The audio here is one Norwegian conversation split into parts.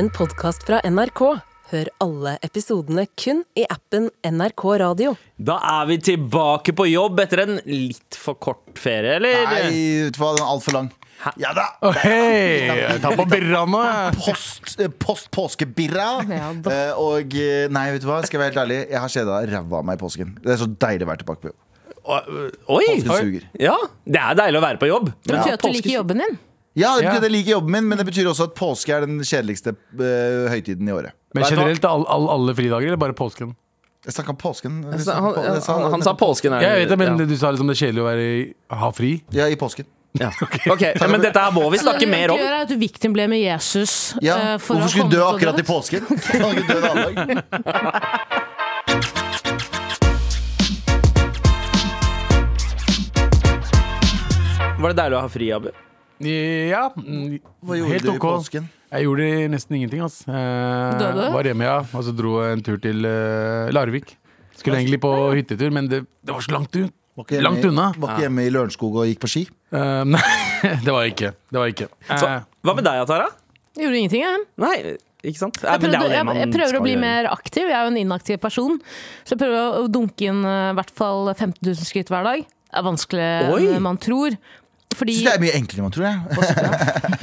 en podkast fra NRK. Hør alle episodene kun i appen NRK Radio. Da er vi tilbake på jobb etter en litt for kort ferie, eller? Nei, vet du hva, den er altfor lang. Ja da! Hei! Ta på birra nå. Post, eh, post påskebirra. Ja. Eh, og eh, nei, vet du hva, skal jeg være helt ærlig, jeg har kjeda ræva av meg i påsken. Det er så deilig å være tilbake på jobb. Oi! Påsken suger. Ja, det er deilig å være på jobb. Det betyr at du liker jobben din. Ja, det betyr at jeg liker jobben min, men det betyr også at påske er den kjedeligste eh, høytiden i året. Men Vet du hva? generelt all, all, alle fridager, eller bare påsken? Jeg snakka om påsken. Han, han, han, han sa påsken her. Jeg vet det, men ja. du sa liksom det er kjedelig å være, ha fri. Ja, i påsken. Ja. Ok, ja, Men dette her må vi snakke mer om. Det er at du victim ble med Jesus. Ja, eh, for å Hvorfor skulle komme du dø til akkurat det. i påsken? Kan han ikke dø en annen dag? Var det deilig å ha fri, Abu? Ja. Hva gjorde Helt du i påsken? Jeg gjorde nesten ingenting. eh, Døde? Var hjemme, ja. Og så dro jeg en tur til eh, Larvik. Skulle egentlig på hyttetur, men det, det var så langt ut. Var ikke hjemme Langt unna. Var ikke hjemme i Lørenskog og gikk på ski? Eh, nei, det var jeg ikke. Det var jeg ikke. Eh, hva med deg, Tara? Gjorde ingenting, jeg. Nei, ikke sant? Jeg prøvde, jeg, jeg prøver å bli gjøre. mer aktiv. Jeg er jo en inaktiv person. Så jeg prøver å dunke inn eh, i hvert fall 15 000 skritt hver dag. Det er vanskeligere Oi. enn man tror. Fordi synes det er mye enklere enn man tror. Jeg.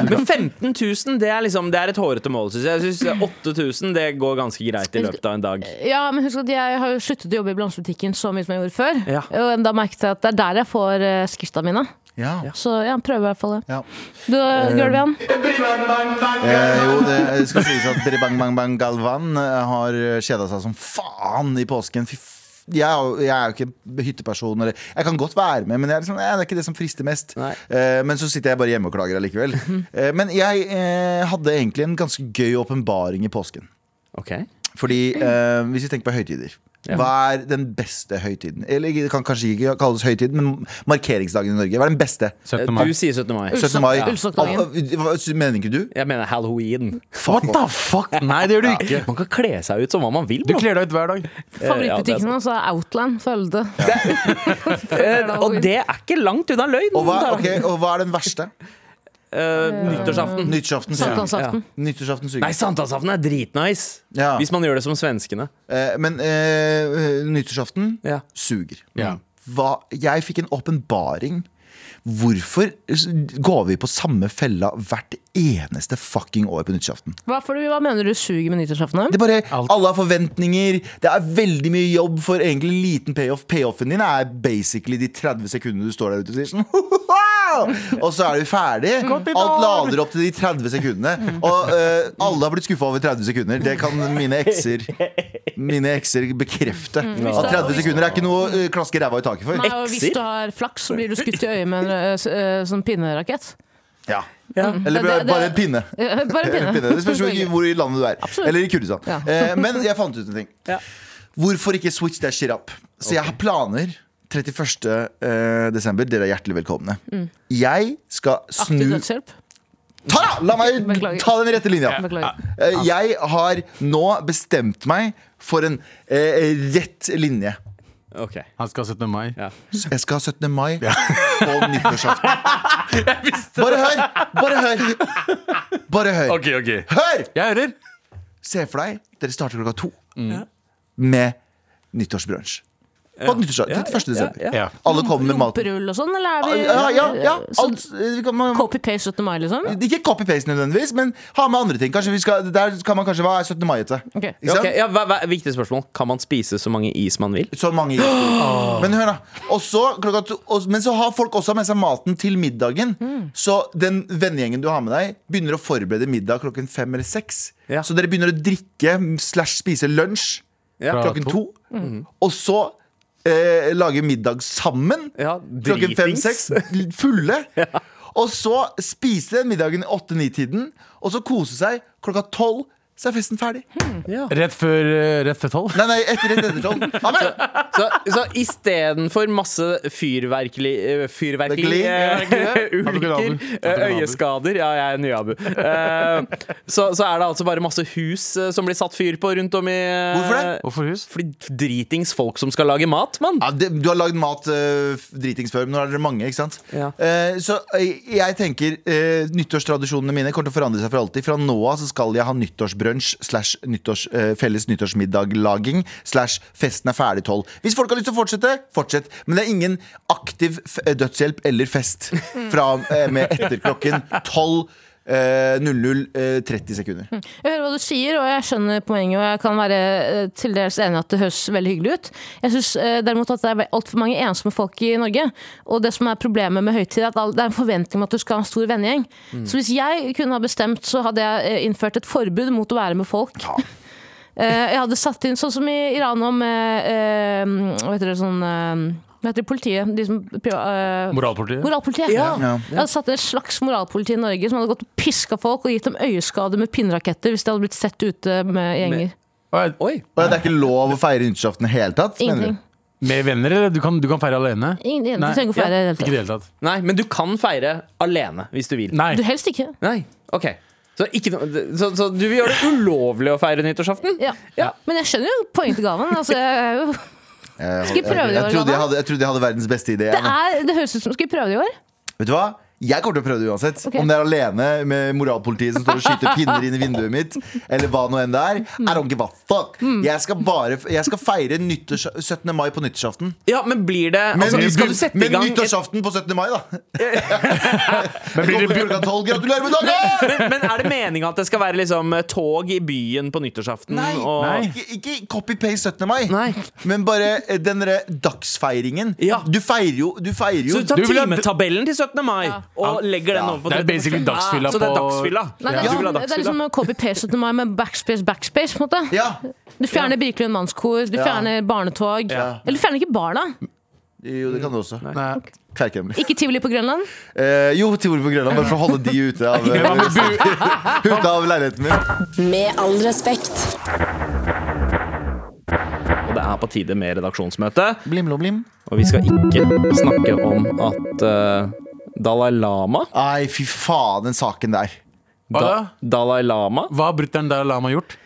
Men 15 000, det er, liksom, det er et hårete mål, syns jeg. Jeg synes 8000 det går ganske greit i løpet av en dag. Ja, men husk at jeg har jo sluttet å jobbe i blomsterbutikken så mye som jeg gjorde før. Ja. Og da merket jeg at det er der jeg får uh, skrifta mine. Ja. Så ja, prøver i hvert fall det. Ja. Du, Gulvian? Eh, jo, det skal sies at Bribang Bang Bang Bang Galvan eh, har kjeda seg som faen i påsken. Fy f jeg, jeg er jo ikke hytteperson. Eller, jeg kan godt være med, men jeg er liksom, jeg, det er ikke det som frister mest. Eh, men så sitter jeg bare hjemme og klager allikevel. Eh, men jeg eh, hadde egentlig en ganske gøy åpenbaring i påsken. Okay. Fordi eh, hvis vi tenker på høytider Hva er den beste høytiden? Eller det kan kanskje ikke kalles høytid, men markeringsdagen i Norge. Hva er den beste? 17. mai. Du sier 17. mai. 17. mai. Ja. Hva Mener ikke du? Jeg mener halloween. What the fuck? Nei, det gjør du ikke. Man kan kle seg ut som hva man vil. Du kler deg ut hver dag. Favorittbutikken hans er Outland. følge Eh, og det er ikke langt unna løgn. Og hva, Tara. ok, og hva er den verste? Eh, nyttårsaften. Nyttårsaften. Nyttårsaften Nei, suger. sankthansaften er dritnice. Ja. Hvis man gjør det som svenskene. Eh, men eh, nyttårsaften Ja. suger. Ja. Hva, jeg fikk en åpenbaring. Hvorfor går vi på samme fella hvert eneste fucking år på nyttårsaften? Hva, hva mener du suger med nyttårsaften? Det er bare, Alt. Alle har forventninger. Det er veldig mye jobb for egentlig liten payoff. Payoffen din er basically de 30 sekundene du står der ute og sier sånn Og så er du ferdig. Alt lader opp til de 30 sekundene. Og uh, alle har blitt skuffa over 30 sekunder. Det kan mine ekser Mine ekser bekrefte. At 30 sekunder er ikke noe å klaske ræva i taket for. Nei, og hvis du har flaks, så blir du skutt i øyet med en uh, eh, sånn pinnerakett. Ja. Eller Det- det- bare en pinne. Bare en pinne. Det spørs ikke hvor i landet du er. Absolutt. Eller i Kurdistan. Ja. Eh, men jeg fant ut en ting. Ja. Hvorfor ikke switch that shit up? Så jeg har planer. 31. eh, desember, dere er hjertelig velkomne. Jeg skal Aktiv snu dødshjelp. Ta, La meg Beklager. ta den rette linja. Beklager. Eh, Jeg har nå bestemt meg for en eh, rett linje. Ok Han skal ha 17. mai. ja. Jeg skal ha 17. mai på nyttårsaften. Bare hør! Bare hør! Bare hør. Okay, okay. Hør! Jeg hører. Se for deg, dere starter klokka to med nyttårsbrunsj. På nyttårsdag, 31. desember. Alle kommer med mat. Rumperull og sånn, eller er vi Ja, ja, ja. Så Alt, vi kan, man, Copy-paste 17. mai, liksom? ikke copy-paste nødvendigvis, men ha med andre ting. Kanskje vi skal, der kan man kanskje Hva er 17. mai-ete? Okay. Okay, ja, viktig spørsmål. Kan man spise så mange is man vil? Så mange is Men hør, da. Også, klokka to, og, men så har folk også med seg maten til middagen. Så den vennegjengen du har med deg, begynner å forberede middag klokken fem eller seks. Ja. Så dere begynner å drikke slash spise lunsj Ja. Klokken to. to. Og så eh, lage middag sammen Ja, klokken fem-seks. Fulle. Og så spise den middagen i åtte-ni-tiden, og så kose seg klokka tolv. Så er festen ferdig. Rett før eh, rett før tolv. Nei, nei, etter rett etter tolv. Ha det! Så, så istedenfor masse Fyrverkeri? eh, ulykker, eh, øyeskader Ja, jeg er ny Abu. Eh, så, så er det altså bare masse hus som blir satt fyr på rundt om i Hvorfor det? Hvorfor hus? Fordi dritings folk som skal lage mat, mann. Ja, det, du har lagd mat uh, dritings før, men nå er dere mange. ikke sant? Ja. Uh, så jeg tenker uh, nyttårstradisjonene mine kommer til å forandre seg for alltid. Fra nå av så skal jeg ha nyttårsbrunsj slash nyttårs, eh, felles nyttårsmiddaglaging slash festen er ferdig tolv. Hvis folk har lyst til å fortsette, fortsett. Men det er ingen aktiv eh, dødshjelp eller fest fra, eh, med etter klokken tolv. Eh, 00 eh, 30 sekunder. Jeg hører hva du sier, og jeg skjønner poenget, og jeg kan være eh, til dels enig at det høres veldig hyggelig ut. Jeg syns derimot at det er altfor mange ensomme folk i Norge. Og det som er problemet med høytid, er at det er en forventning om at du skal ha en stor vennegjeng. Så hvis jeg kunne ha bestemt, så hadde jeg eh, innført et forbud mot å være med folk. Eh, Jeg hadde satt inn sånn som i Iran om eh, eh, Hva heter det sånn eh, Hva heter det politiet? De som eh, Moralpolitiet? Moralpolitiet. Ja. Ja. Jeg hadde satt inn et slags moralpoliti i Norge som hadde gått og piska folk og gitt dem øyeskader med pinnraketter hvis de hadde blitt sett ute med gjenger. Oi, Oi. Og det er ikke lov å feire nyttårsaften i det hele tatt? mener du? Ingenting. Med venner, eller? Du kan, du kan feire alene? Ingen, Nei, du trenger å feire det i det hele tatt. Nei, men du kan feire alene hvis du vil. Nei. Du helst ikke. Nei, ok så, ikke no, så, så du vil gjøre det ulovlig å feire nyttårsaften? Ja. Ja. Men jeg skjønner jo poenget til gaven. Altså, jeg er jo, Jeg, Skal vi prøve det i jeg, år, trodde jeg, hadde, jeg trodde jeg hadde verdens beste idé. det, er, det høres ut som Skal vi prøve det i år? Vet du hva? Jeg kommer til å prøve det uansett. Okay. Om det er alene med moralpolitiet som står og skyter pinner inn i vinduet mitt, eller hva nå enn det er. I don't give a fuck. Mm. Jeg skal bare Jeg skal feire nyttårs, 17. mai på nyttårsaften. Ja, men blir det Men, altså, Skal du sette i men gang et, nyttårsaften på 17. mai, da. Men blir det, klokka tolv. Gratulerer med dagen! men, men er det meninga at det skal være liksom tog i byen på nyttårsaften? Nei, og, Nei. ikke, ikke copy-paste 17. mai. Nei. Men bare eh, den derre dagsfeiringen. Ja. Du feirer jo, du feirer jo Så du tar timetabellen til 17. mai og legger den over på Det er 17. basically dagsfylla Så det er dagsfylla? Nei, det, Ja. er, sånn- det er liksom copy-paste til meg med backspace, backspace. på en måte Ja. Du fjerner Birkelund mannskor, du Ja. fjerner barnetog. Ja. Eller du fjerner ikke barna. Jo, det kan du også. Nei. Kverkhemmelig. Ikke tivoli på Grønland. Eh, jo, tivoli på Grønland, bare for å holde de ute av, ute av leiligheten min. Med all respekt. Og det er på tide med redaksjonsmøte. Blim, lo blim. Og vi skal ikke snakke om at eh, Dalai Lama Nei, fy faen, den saken der. Hva da? Dalai Lama Hva har brutter'n Dalai Lama gjort?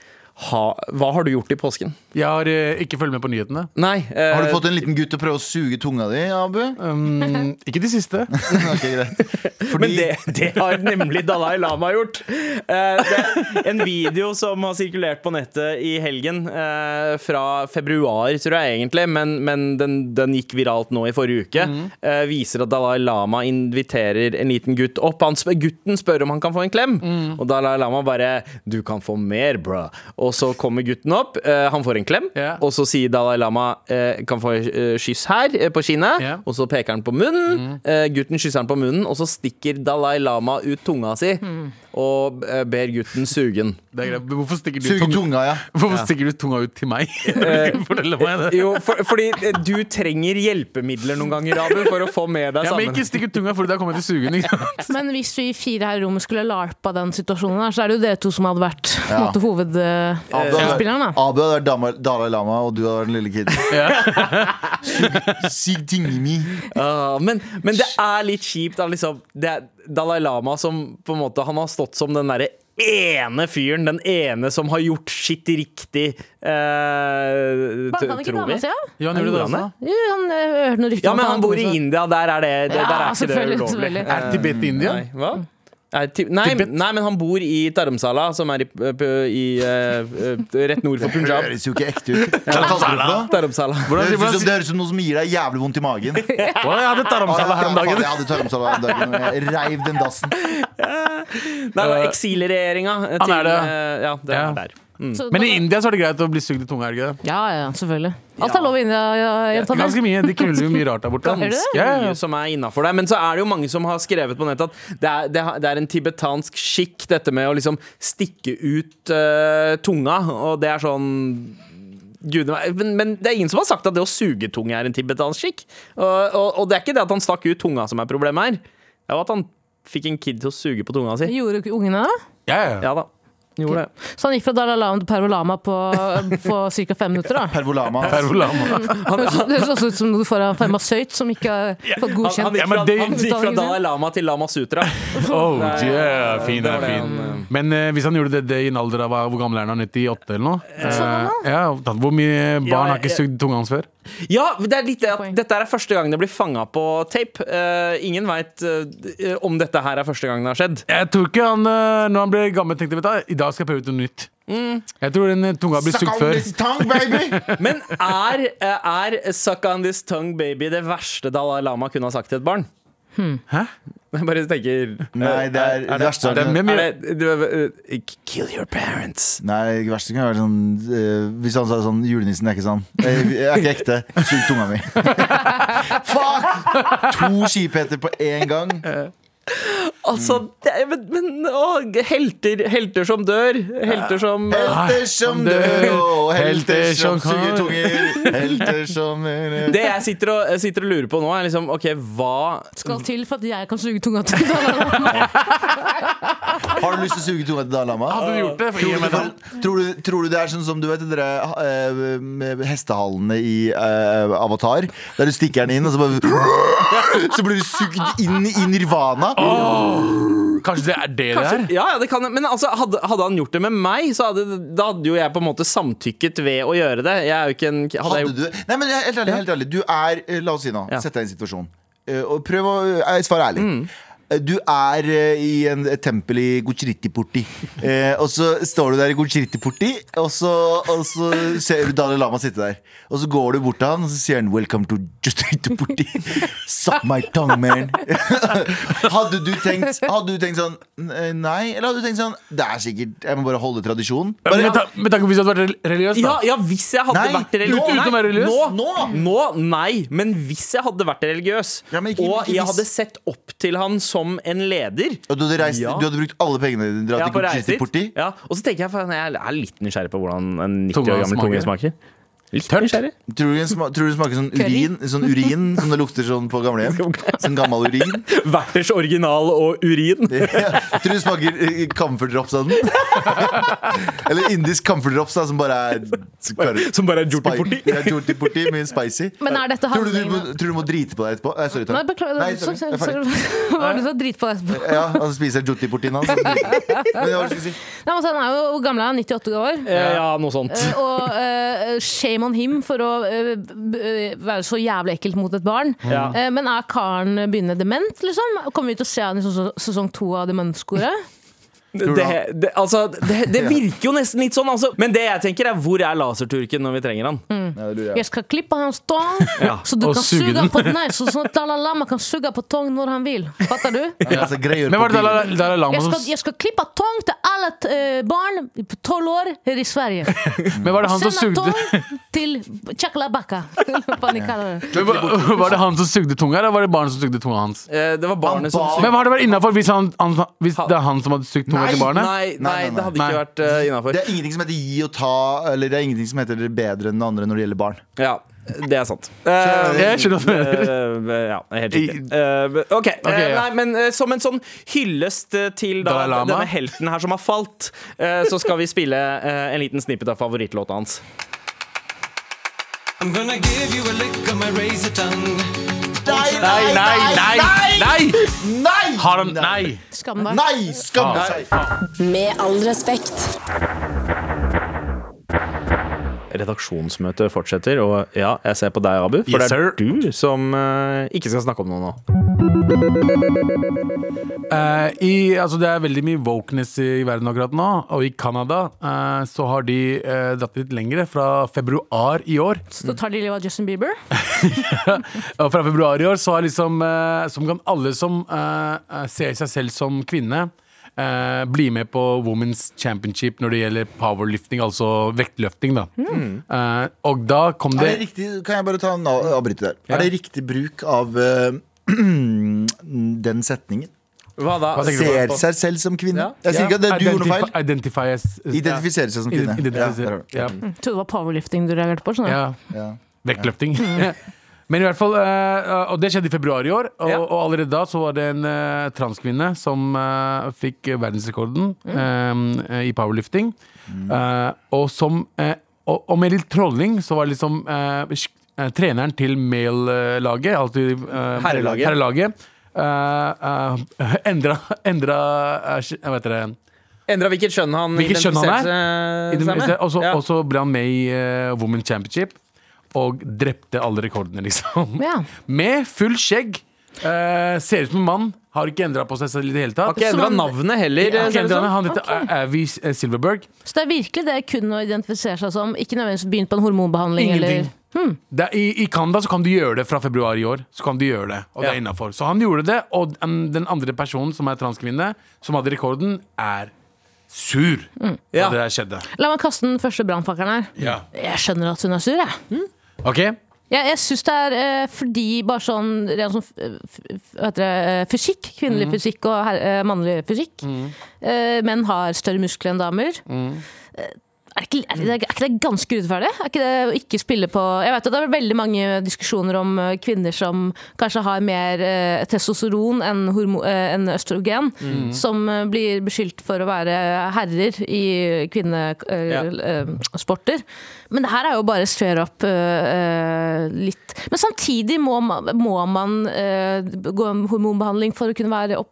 ha, Hva har du gjort i påsken? Jeg har eh, ikke fulgt med på nyhetene. Nei. eh, Har du fått en liten gutt til å prøve å suge tunga di, Abu? Um, ikke de siste. Ok, greit. Fordi Men det, det har nemlig Dalai Lama gjort. Eh, det, en video som har sirkulert på nettet i helgen, eh, fra februar, tror jeg egentlig, men, men den, den gikk viralt nå i forrige uke, eh, viser at Dalai Lama inviterer en liten gutt opp. Han spør, gutten spør om han kan få en klem, og Dalai Lama bare 'Du kan få mer, bro'. Og så kommer gutten opp, eh, han får en klem, yeah. og så sier Dalai Lama eh, 'Kan få eh, kyss her, eh, på kinnet', yeah. og så peker han på munnen. Eh, gutten kysser han på munnen, og så stikker Dalai Lama ut tunga si og eh, ber gutten suge den. Hvorfor stikker du, Suge tunga, tunga, ja. hvorfor stikker du tunga ut til meg? Fortell meg det. Jo, for, fordi eh, du trenger hjelpemidler noen ganger, Abu, for å få med deg Ja, men ikke stikk ut tunga, for da kommer jeg til sugen. Ikke sant? Men hvis vi fire her i rommet skulle larpa den situasjonen, her, så er det jo dere to som hadde vært Ja. hovedspilleren. Uh, Abu hadde vært Dalai Lama, og du hadde vært den lille kiden. Sug- Sug tinga mi. Ah, men, men det er litt kjipt da, liksom, Det er Dalai Lama som på en måte Han har stått som den derre ene fyren, den ene som har gjort sitt riktig, eh, tror vi. Ja? Ja, han gjorde det han også. Eh, Ja, men han bor i India, der er det, det, der er ikke det ulovlig. Er Tibet i India? Nei, hva? Er nei, nei, men han bor i Dharamsala, som er i, i, i eh, rett nord for Punjab. Det høres jo ikke ekte ut. Kalte du det Hvordan, høres, ut det høres ut som noe som gir deg jævlig vondt i magen. Jeg hadde taramsala her om dagen. Jeg hadde tarmsala her om dagen. Jeg reiv den dassen. Nei, det var eksilregjeringa. eh, Han er det. eh, Ja, det er der. Så Men i da- India så er det greit å bli sugd i tunga, er det ikke det? Ja, ja, selvfølgelig. Alt er lov i India, ja, jenta mi. Ganske mye. De knuller jo mye rart der borte. Ganske det? Ja, ja, ja. mye som er innafor der. Men så er det jo mange som har skrevet på nettet at det er, det det er en tibetansk skikk, dette med å liksom stikke ut eh, tunga. Og det er sånn Gud, men, men det er ingen som har sagt at det å suge tunge er en tibetansk skikk. Og, og, og det er ikke det at han stakk ut tunga som er problemet her. Det er jo at han fikk en kid til å suge på tunga si. Gjorde ikke ungene det? Ja, ja. Ja da. Gjorde det. Så han gikk fra Dalai Lama til Pervolama på, på ca. fem minutter, da. Pervolama. Pervolama. Det høres også ut som noe du får av en farmasøyt som ikke har fått Han, godkjent. han, gikk fra, han gikk fra Dalai Lama til Lama Sutra. Oh, yeah, fin, det var er fin. Han, Men eh, hvis han gjorde det, det i en alder av hvor gammel er han? 98 eller noe? Eh, ja, Hvor mye barn har ikke sugd tunga hans før? Ja, det er litt det at dette er første gang det blir fanga på tape. Eh, ingen veit om dette her er første gang det har skjedd. Jeg tror ikke han, eh, når han ble gammel, tenkte vet du, i dag skal jeg prøve ut noe nytt. Jeg tror den eh, tunga blir Suck sugd on før. this tongue, baby! Men er, eh, er 'suck on this tongue, baby' det verste Dalai Lama kunne ha sagt til et barn? Hæ? Jeg bare tenker Nei, det er det verste. det er det, er det, du, eh, Kill your parents. Nei, det verste kan være sånn uh, Hvis han sa sånn Julenissen er ikke sånn. Jeg, jeg er ikke ekte. Sug tunga mi. Fuck! To skipheter på én gang. Altså, det, men, men å, helter, helter som dør. Helter som eh, Helter som dør, og helter som Helter som suger tunger. Helter som Det jeg sitter og, sitter og lurer på nå, er liksom OK, hva Skal til for at jeg kan suge tunga til. Har du lyst til å suge tunga til Dalai Lama? Hadde du gjort det? Tror du, tror, tror, du, tror du det er sånn som du vet dere, eh, med hestehallene i uh, Avatar? Der du stikker den inn, og så bare Så blir du sugd inn i nirvana. Kanskje det er det det er? ja, ja, det kan Men altså, hadde, hadde han gjort det med meg, så hadde, da hadde jo jeg på en måte samtykket ved å gjøre det. Jeg er jo ikke en hadde jeg Hadde gjort, du Nei, men helt ærlig, helt ærlig. Du er eh, La oss si nå, Ja. sett deg i en situasjon. Eh, Og prøv å eh, svare ærlig. Mm. Du er eh, i en, tempel i Guciriti-porti. Eh, og så står du der i Guciriti-porti, og, så- og så ser du Dalai Lama sitte der. Og så går du bort til han, og så sier han 'Welcome to Guciriti-porti'. Suck my tongue, man. hadde, du tenkt, hadde du tenkt sånn Nei? Eller hadde du tenkt sånn Det er sikkert Jeg må bare holde tradisjon. Men Bare, Med ta- med tanke på hvis du hadde vært religiøs, ja, da. ja, hvis jeg hadde Nei, vært religiøs nå- uten å være religiøs? Nå, Nå? nå, nei. Men hvis jeg hadde vært religiøs, Ja, ikke- og ikke jeg hadde sett opp til han som en leder og du hadde, reist, Ja. du hadde brukt alle pengene dine ja, til. Guciriti-porti. Ja, og så tenker jeg for jeg er litt nysgjerrig på hvordan en 90 år gammel tunge smaker. Litt Tørt. nysgjerrig. Tror du, sma tror du det smaker sånn urin? Sånn urin Som det lukter sånn på gamlehjem? Sånn gammel urin? Verters original og urin. Ja. Tror du det smaker eh, camphor drops av den? Eller indisk camphor drops da, som bare er. Som bare er jorti-porti? Ja, jortiporti med spicy. Men er dette Tror du, du, må, tror du må drite på deg etterpå? Nei, sorry, Nei, beklager. Nei, sorry, sorry, sorry, jeg er ferdig. Hva var det du sa? Drite på deg etterpå. Ja, altså spiser jeg jortiportien hans. Men si? Nei, men så Han er jo gamle gammel er 98 år. Eh, Ja, noe sånt. Eh, og uh, shame on him for å eh, være så jævlig ekkelt mot et barn. Ja. Eh, men er karen begynner dement, liksom? Kommer vi til å se han i sesong, sesong to av Dementskoret? Det, det, altså, det, det virker jo nesten litt sånn, altså. Men det jeg tenker er hvor er laserturken når vi trenger han? Ja, lurer jeg. Skal klippe hans tong, Ja, så du og kan suge den. på Nei, så sånn at Dalai Lama kan suge på tong når han vil. Fatter du? Ja, altså, Men var det. Dalai Dalai Lama Jeg skal, jeg skal klippe tong til alle eh, barn på tolv år her i Sverige. Men var det han som sugde tong til Chakalabaka. Var- det han som sugde tunga, eller var det barnet som sugde tunga hans? Eh, Det var barnet som sugde Men har det vært innafor hvis, han, han, hvis det er han som hadde sugd tunga Nei, til barnet? Nei, nei, nei, nei. det hadde ikke vært uh, innafor. Det er ingenting som heter gi og ta, eller det er ingenting som heter bedre enn det andre når det gjelder barn. Ja, det er sant. Uh, Jeg skjønner hva du mener. Eh, ja, helt riktig. Uh, ok, eh, Ok, ja. nei, men eh, som en sånn hyllest eh, til da, denne helten her som har falt, eh, så skal vi spille eh, en liten snippet av favorittlåta hans. I'm gonna give you a lick of my razor tongue. Nei, Nei, nei, nei! Nei! Nei! Har han Nei! Skam deg. Nei! skam deg! Med all respekt. Redaksjonsmøtet fortsetter, og ja, jeg ser på deg, Abu. For Yes, det er sir. du som eh, ikke skal snakke om noe nå. Eh, i, altså det er veldig mye wokeness i verden akkurat nå, og i Canada uh, så har de uh, dratt litt lengre, fra februar i år. Så tar de livet av Justin Bieber. Og fra februar i år så har liksom Som kan alle som ser seg selv som kvinne Uh, bli med på Women's Championship når det gjelder powerlifting, altså vektløfting. da Eh, Og da kom Er det det riktig, kan jeg bare ta en avbryte der? Er det riktig bruk av uh, den setningen? Hva da? Hva Ser du Ser på? seg selv som kvinne? Ja. Jeg sier ikke at det, du gjorde noe feil. Identifi- identifies Identifisere seg som kvinne. Identifiser- Ja, Ja. Mm. Trodde det var powerlifting du reagerte på. Sånn. Ja. Ja. Vektløfting. Men i hvert fall, eh, Og det skjedde i februar i år. Og, Ja. og allerede da så var det en eh, transkvinne som eh, fikk verdensrekorden Mm. i powerlifting. Mm. og som og, og med litt trolling så var det liksom treneren til male-laget, altså Herrelaget. herrelaget eh, eh, endra, endra eh, Hva heter det? Endra hvilket kjønn han Hvilket kjønn han identifiserte seg med. Og så Ja. og så ble han med i uh, Women's Championship og drepte alle rekordene, liksom. Ja. Med full skjegg. Uh, ser ut som en mann. Har ikke endra på seg selv i det hele Har tatt. ikke endra han- navnet heller. Har ikke endret. Han heter Avi eh, Silverberg. Så det er virkelig det kun å identifisere seg som, ikke nødvendigvis begynt på en hormonbehandling Ingenting. eller Det er, i, I Canada så kan du gjøre det fra februar i år. Så kan du gjøre det, og det Ja. er innenfor. Så han gjorde det, og den andre personen, som er transkvinne, som hadde rekorden, er sur Mm. Ja. det der skjedde. La meg kaste den første brannfakkelen her. Ja. Jeg skjønner at hun er sur, jeg. Ok? Jeg, jeg syns det er eh, fordi bare sånn rent sånn f- hva heter det, eh, fysikk, kvinnelig fysikk og her, eh, mannlig fysikk. Eh, menn har større muskler enn damer. Eh, er, ikke, er, det, er ikke det ganske urettferdig? Er ikke det å ikke spille på Jeg vet at Det er veldig mange diskusjoner om eh, kvinner som kanskje har mer eh, testosteron enn, hormo, eh, enn østrogen, som eh, blir beskyldt for å være herrer i kvinnesporter. Men det her er jo bare straight up eh, eh, litt Men samtidig må, man- må man uh, gå om hormonbehandling for å kunne være opp,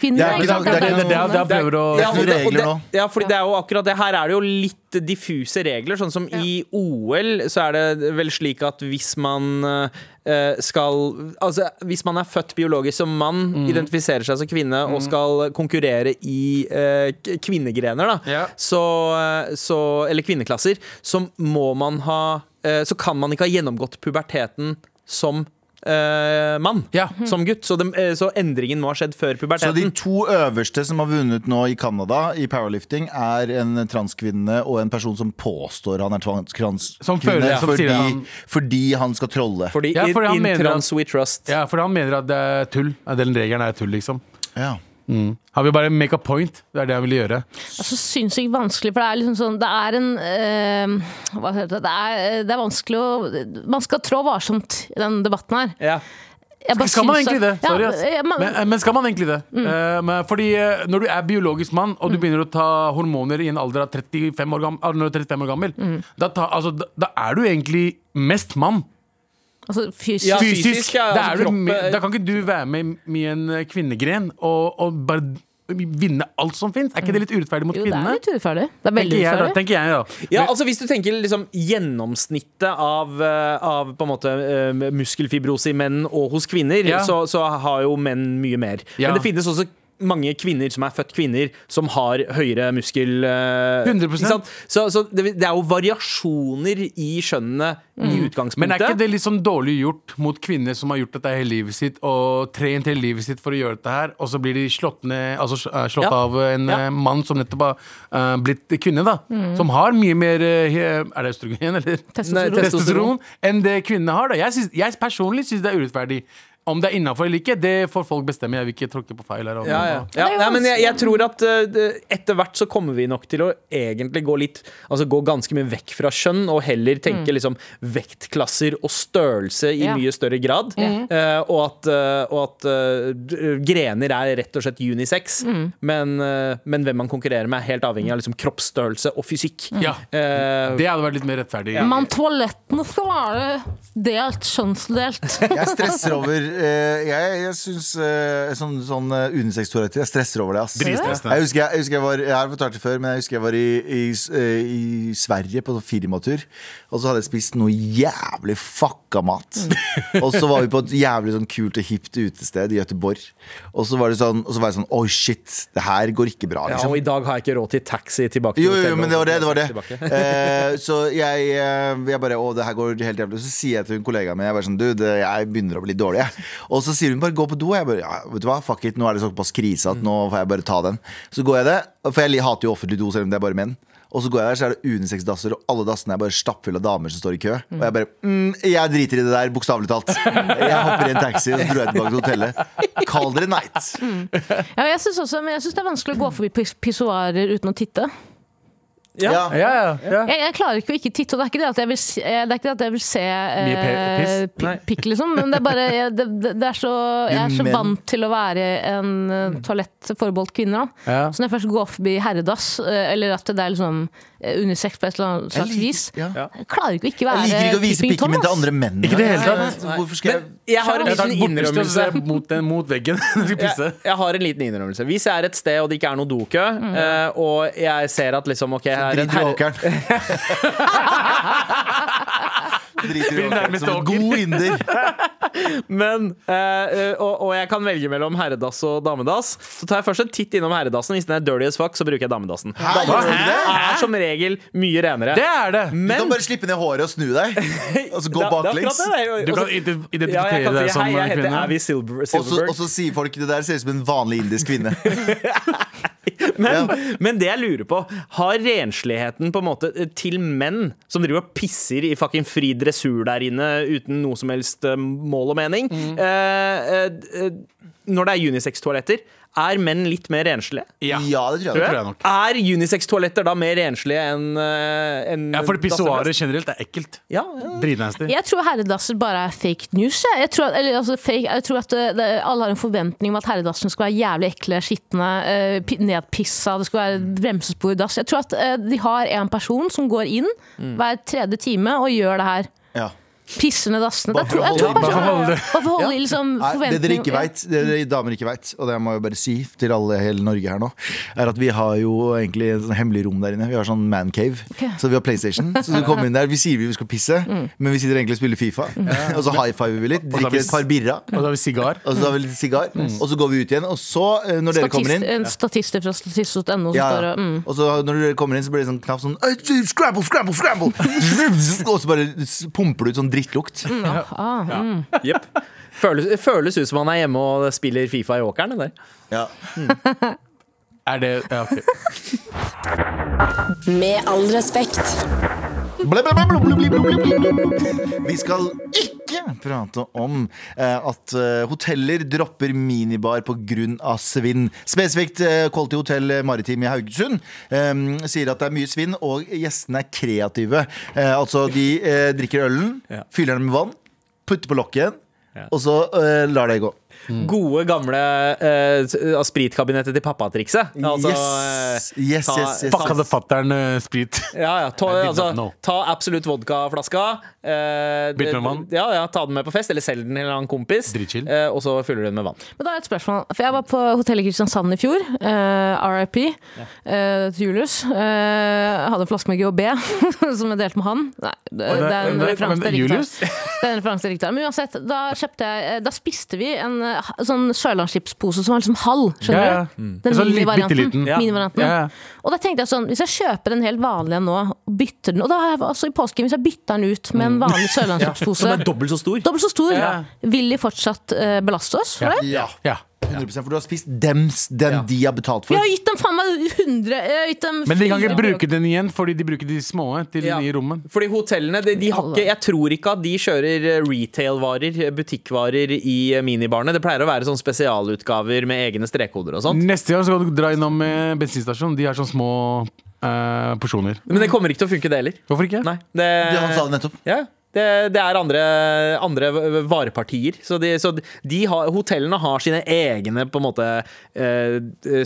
kvinne. Det er ikke det er Det, er- det prøver å og regler nå. Ja, fordi det er jo akkurat det. Her er det jo litt diffuse regler. Sånn som i OL så er det vel slik at hvis man eh, skal Altså hvis man er født biologisk som mann, Mm. identifiserer seg som kvinne og skal konkurrere i uh, kvinnegrener, da, Ja. så, eh, så Eller kvinneklasser, så må man ha uh, Så kan man ikke ha gjennomgått puberteten som eh, mann. Ja. Som gutt. Så, de, eh, så endringen må ha skjedd før Så de to øverste som har vunnet nå i Canada i powerlifting, er en transkvinne og en person som påstår han er trans- Som transkvinne fordi, han- fordi han skal trolle. Fordi Ja, fordi in, in, trans at- we trust. Ja, fordi han mener at det er tull. Den regelen er tull, liksom. Ja. Han vil bare make a point. Det er det han vil gjøre. Altså, sinnssykt vanskelig, for det er liksom sånn Det er en eh, Hva heter det? Det er, det er vanskelig å Man skal trå varsomt i den debatten her. Ja. Jeg bare Skal man egentlig det? Sorry, ass. eh, Men, men skal man egentlig det? Mm. Uh, fordi uh, når du er biologisk mann, og du begynner å ta hormoner i en alder av 35 år gammel, ah, når du er 35 år gammel da, ta, altså, da, da er du egentlig mest mann. Altså, fysisk. Ja, Fysisk. fysisk, ja, da, altså du, kroppen- med- da kan ikke du være med i en eh, kvinnegren og, og bare vinne alt som fins. Er ikke det litt urettferdig mot Jo, det er litt urettferdig. Det er veldig Tenker jeg, da, urettferdig. tenker jeg da. Ja, altså Hvis du tenker liksom gjennomsnittet av, eh, av på en måte eh, muskelfibrose i menn og hos kvinner, Ja. så, så har jo menn mye mer. Ja. Men det finnes også mange kvinner som er født kvinner, som har høyere muskel... Uh, 100%. ikke sant? Så, så det, det er jo variasjoner i skjønnet i utgangspunktet. Men er ikke det litt sånn dårlig gjort mot kvinner som har gjort dette hele livet sitt, og trent hele livet sitt for å gjøre dette her, og så blir de slått, ned, altså, eh, slått Ja. av en Ja. eh, mann som nettopp har uh, blitt kvinne, da. Som har mye mer uh, Er det østrogen, eller? Testosteron. Testosteron. testosteron. enn det kvinnene har. da Jeg, synes, jeg personlig syns det er urettferdig. Om det er innafor eller ikke, det får folk bestemme. Jeg vil ikke tråkke på feil her. Ja, ja. ja nei, men jeg, jeg tror at uh, etter hvert så kommer vi nok til å egentlig gå litt Altså gå ganske mye vekk fra kjønn, og heller tenke liksom vektklasser og størrelse i Ja. mye større grad. Eh, og at, uh, og at grener er rett og slett unisex. Men, eh, men hvem man konkurrerer med, er helt avhengig av liksom kroppsstørrelse og fysikk. Ja, Eh, Det hadde vært litt mer rettferdig. Men toalettene skal være delt, kjønnsdelt. Jeg stresser over eh, Jeg, jeg syns uh, sånn, sånn uh, unisex-toaletter Jeg stresser over det. ass Dritstressende. Jeg husker jeg, jeg, husker jeg var Jeg har fortalt det før, men jeg husker jeg var i, i, s- eh, i Sverige på sånn firmatur. Og så hadde jeg spist noe jævlig fucka mat. Og så var vi på et jævlig sånn kult og hipt utested i Gøteborg. Og så var det sånn Og så var jeg sånn Oi, shit, det her går ikke bra. ja, Liksom. og i dag har jeg ikke råd til taxi tilbake. til Jo, jo, jo, hotellet, men det var det. det, var det. tilbake. Eh, så jeg, eh, jeg bare Å, det her går helt jævlig. Så sier jeg til en kollega min Jeg bare sånn, du, det, jeg begynner å bli dårlig. Jeg. Og så sier hun bare gå på do. Og Jeg bare ja, vet du hva, fuck it, nå er det såpass krise at nå får jeg bare ta den. Så går jeg det. For jeg hater jo offentlig do, selv om det er bare menn. Og så går jeg der, så er det unisex-dasser, og alle dassene er bare stappfulle av damer som står i kø. Og jeg bare mm, Jeg driter i det der, bokstavelig talt. Jeg hopper i en taxi, og så dro jeg tilbake til hotellet. Kall dere night. Ja, også, men jeg syns det er vanskelig å gå forbi pissoarer uten å titte. Ja. Ja. Ja, ja, ja. Jeg, jeg klarer ikke å ikke titte, og det er ikke det at jeg vil, se- det er ikke det at jeg vil se eh, pikk, liksom. Men det er bare jeg, det, det er så, Jeg er så vant til å være en eh, toalett forbeholdt kvinner. Da. Ja. Så når jeg først går forbi herredass, eh, eller at det er liksom eh, unisex på et eller annet slags vis ja. Jeg klarer ikke å ikke være Jeg liker ikke å vise pikken min til andre menn. Ikke det hele tatt. Hvorfor skal jeg jeg har en liten innrømmelse. mot, den- mot veggen jeg. Jeg, jeg har en liten innrømmelse. Hvis jeg er et sted og det ikke er noe dokø, mm. og jeg ser at liksom Ok, her er en herre åkeren. Driter i åkeren som en god inder. Men, eh, og, og jeg kan velge mellom herredass og damedass. Så tar jeg først en titt innom herredassen. Hvis den er dirty as fuck, så bruker jeg damedassen. Hæ, Damedassen det? er som regel mye renere. Det er det! Du kan bare slippe ned håret og snu deg, og så gå baklengs. Du kan identifisere ja, si, deg som Hei, jeg heter kvinne. Abby Silver, Silverberg. og så sier folk det der ser ut som en vanlig indisk kvinne. Men, Ja. men det jeg lurer på, har rensligheten på en måte eh, til menn som driver og pisser i fucking fri dressur der inne uten noe som helst eh, mål og mening mm. eh, eh, Når det er unisex-toaletter, er menn litt mer renslige? Ja. Ja, det tror Det jeg. tror jeg nok. Er unisex-toaletter da mer renslige enn uh, en Ja, for pissoarer generelt er ekkelt. Ja, ja. Dritnasty. Jeg tror herredasser bare er fake news. Jeg, jeg, tror, at, eller, altså, fake, jeg tror at det, det, alle har en forventning om at herredassen skal være jævlig ekle, skitne, uh, nedpissa, det skal være bremsespor i dass. Jeg tror at uh, de har en person som går inn hver tredje time og gjør det her. Ja. Pisser ned dassene. Bare Det for å holde- bare for å holde Bare for å holde ja. liksom, Nei, det dere ikke vet, det dere damer ikke vet, og det må jeg bare si til alle hele Norge her nå, er at vi har jo egentlig en sånn hemmelig rom der inne. Vi har sånn mancave. Okay. Så vi har PlayStation. Så du kommer inn der, vi sier vi skal pisse, men vi sitter egentlig og spiller Fifa. Og så high fiver vi litt, drikker vi et par birra, Og så har vi sigar. og så har vi litt sigar, og så går vi ut igjen. Og så, eh, når dere kommer inn en statist fra statist.no som ja, står ja. og mm. Og så når dere kommer inn, så blir det sånn knapp sånn Scramble, scramble, scramble! Og så bare pumper du ut sånn drittlukt. ah, mm. Yep. Føles, føles ut som han er hjemme og spiller Fifa i åkeren. det der. Ja. Er det ja, okay. Med all respekt. Vi skal ikke prate om eh, at eh, hoteller dropper minibar pga. svinn. Spesifikt eh, Quality Hotel Maritim i Haugesund sier at det er mye svinn, og gjestene er kreative. Altså, de drikker ølen, fyller den med vann, putter på lokket igjen, og så lar det gå. Gode, gamle uh, spritkabinettet til pappa-trikset. Altså, yes. eh, yes, ta- yes, yes. Fuck hadde fatter'n uh, sprit. Ja, ja. Ta, altså, ta absolutt vodkaflaska. Uh. Ja, ja, ta den med på fest, eller selg den til en annen kompis. Eh, og så fyller du den med vann. Men da er et spørsmål. For jeg var på hotellet Kristiansand i fjor. eh, RIP eh, til Julius. Eh, hadde en flaske med GHB som jeg delte med han. Nei, det, det- det er en referanse til Riktar. Til Men uansett, da, jeg, eh, da spiste vi en eh, sånn sørlandschipspose som var liksom halv. Skjønner ja. du? Mm. Den Sånn minivarianten. Ja. Minivarianten. Og da tenkte jeg sånn, hvis jeg kjøper en helt vanlig en nå, og bytter den Og da har jeg altså i påsken, hvis jeg bytter den ut med en vanlig Som er dobbelt så stor. Dobbelt så stor. Vil de fortsatt uh, belaste oss for det? Ja. Ja. 100 For du har spist dems, den Ja. de har betalt for. Jeg har gitt dem faen meg 100 jeg har gitt dem Men de kan ikke bruke den igjen, fordi de bruker de små til Ja. de nye rommene. Fordi hotellene, de, de har ikke, Jeg tror ikke at de kjører eh, retail-varer, eh, butikkvarer, i eh, minibarene. Det pleier å være sånn spesialutgaver med egne strekkoder og sånt. Neste gang så kan du dra innom eh, bensinstasjonen. De har sånne små eh, porsjoner. Men det kommer ikke til å funke, det heller. Hvorfor ikke? Nei, det, Det han sa det nettopp. Ja, det, det er andre, andre varepartier. Så, de, så de har, hotellene har sine egne på en måte eh,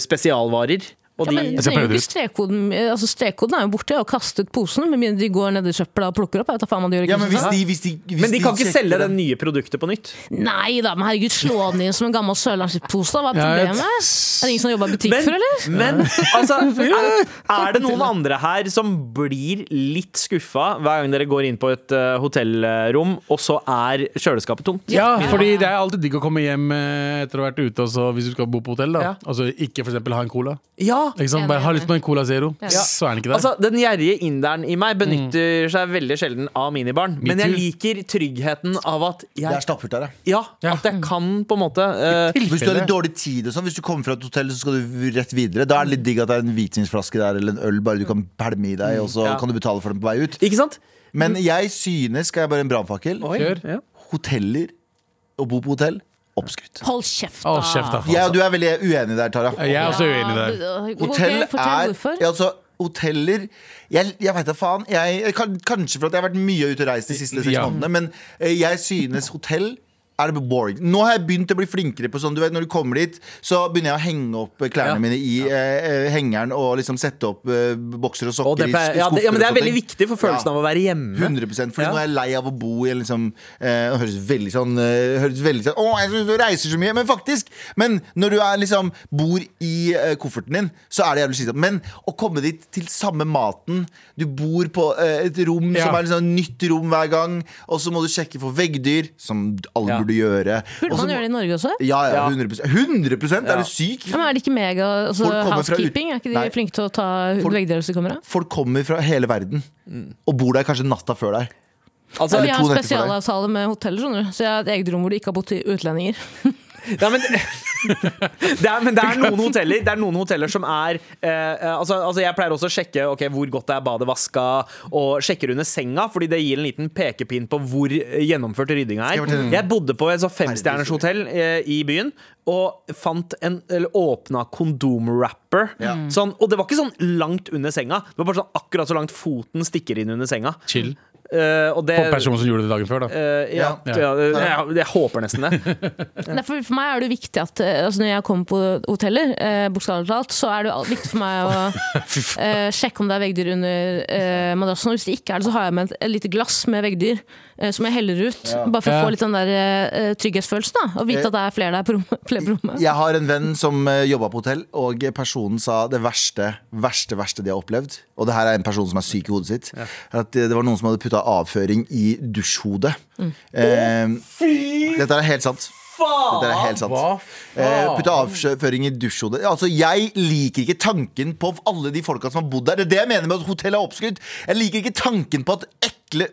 spesialvarer. Og Ja, men de, trenger ikke strekkoden altså Strekkoden er jo borte, Jeg har kastet posen. Med mindre de går ned i søpla og plukker opp. Jeg vet faen hva de gjør Ja, men hvis de, hvis de, hvis men de kan ikke selge den- det nye produktet på nytt. Nei da, men herregud, slå den inn som en gammel sørlandspose. Hva er Ja, jeg- problemet? Er det ingen som har jobba i butikk Men, før, eller? men altså, er, er det noen andre her som blir litt skuffa hver gang dere går inn på et uh, hotellrom, og så er kjøleskapet tomt? Ja, fordi det er alltid digg å komme hjem eh, etter å ha vært ute, også, hvis du skal bo på hotell. da Ja. Altså Ikke eksempel ha en cola. Ja, Enig, Bare ha lyst på en Cola Zero, så er den ikke der. Altså, Den gjerrige inderen i meg benytter seg veldig sjelden av minibaren. Men jeg too. liker tryggheten av at Det er jeg, stappfullt der, ja. ja, at jeg kan på en måte uh, Hvis du har litt dårlig tid og sånn, hvis du kommer fra et hotell, så skal du rett videre. Da er det litt digg at det er en hvitvinsflaske der eller en øl bare du kan pælme i deg, og så Ja. kan du betale for den på vei ut. Ikke sant? Men jeg synes, skal jeg bare en brannfakkel, Ja. hoteller, å bo på hotell, oppskrytt. Hold kjeft, Å, kjeft da, Ja, du er veldig uenig der, Tara. Jeg er også uenig der. Hotell fortell er ja, altså, hoteller Jeg, jeg veit da faen. Jeg, kan, kanskje for at jeg har vært mye ute og reist de siste seks Ja. månedene, men eh, jeg synes hotell er det boring. Nå har jeg begynt å bli flinkere på sånn du vet, Når du kommer dit, så begynner jeg å henge opp klærne Ja. mine i ja. eh, hengeren og liksom sette opp eh, bokser og sokker Og det, i skuffer. ja, men det er veldig viktig for følelsen av å være hjemme. 100 Fordi nå er jeg lei av å bo i liksom eh, Det høres veldig sånn eh, høres veldig sånn Å, jeg synes du reiser så mye. Men faktisk. Men når du er liksom bor i eh, kofferten din, så er det jævlig slitsomt. Men å komme dit til samme maten Du bor på eh, et rom som er liksom nytt rom hver gang, og så må du sjekke for veggdyr, som alle Ja. burde gjøre. Burde også, man gjøre det i Norge også? Ja, ja, Ja. 100 100 Ja. Er du syk? Ja, men er det ikke mega altså, fra housekeeping? Er ikke de Nei. flinke til å ta veggdeler hvis de kommer? Folk kommer fra hele verden og bor der kanskje natta før der. Altså, Vi har en spesialavtale med hoteller. Så jeg har et eget rom hvor det ikke har bodd utlendinger. Nei, men, det er, men det er noen hoteller Det er noen hoteller som er eh, eh, altså, altså Jeg pleier også å sjekke ok, hvor godt det er badet vaska, og sjekker under senga, fordi det gir en liten pekepinn på hvor gjennomført ryddinga jeg er. Jeg bodde på et så femstjerners hotell eh, i byen. Og fant en, eller åpna kondomwrapper. Ja. Sånn, og det var ikke sånn langt under senga. Det var bare sånn akkurat så langt foten stikker inn under senga. Chill. Eh, og det, På personen som gjorde det dagen før, da. Uh, ja, Ja. ja. jeg, jeg håper nesten det. Nei, for, for meg er det viktig at eh, altså Når jeg kommer på hoteller, eh, bokstavelig talt, så er det viktig for meg å eh, sjekke om det er veggdyr under eh, madrassen. Og hvis det ikke er det, så har jeg med et, et lite glass med veggdyr som jeg heller ut. Bare for å få litt den der eh, trygghetsfølelsen. da Og vite at det er flere der på rommet. Jeg har en venn som uh, jobba på hotell, og personen sa det verste verste, verste de har opplevd. Og det her er en person som er syk i hodet sitt. At det, det var noen som hadde putta avføring i dusjhodet. Eh, dette er helt sant. Dette er helt sant. Eh, putta avføring i dusjhodet. Altså, Jeg liker ikke tanken på alle de folka som har bodd der. Det er det jeg mener med at hotellet er oppskrytt. Jeg liker ikke tanken på at ekle!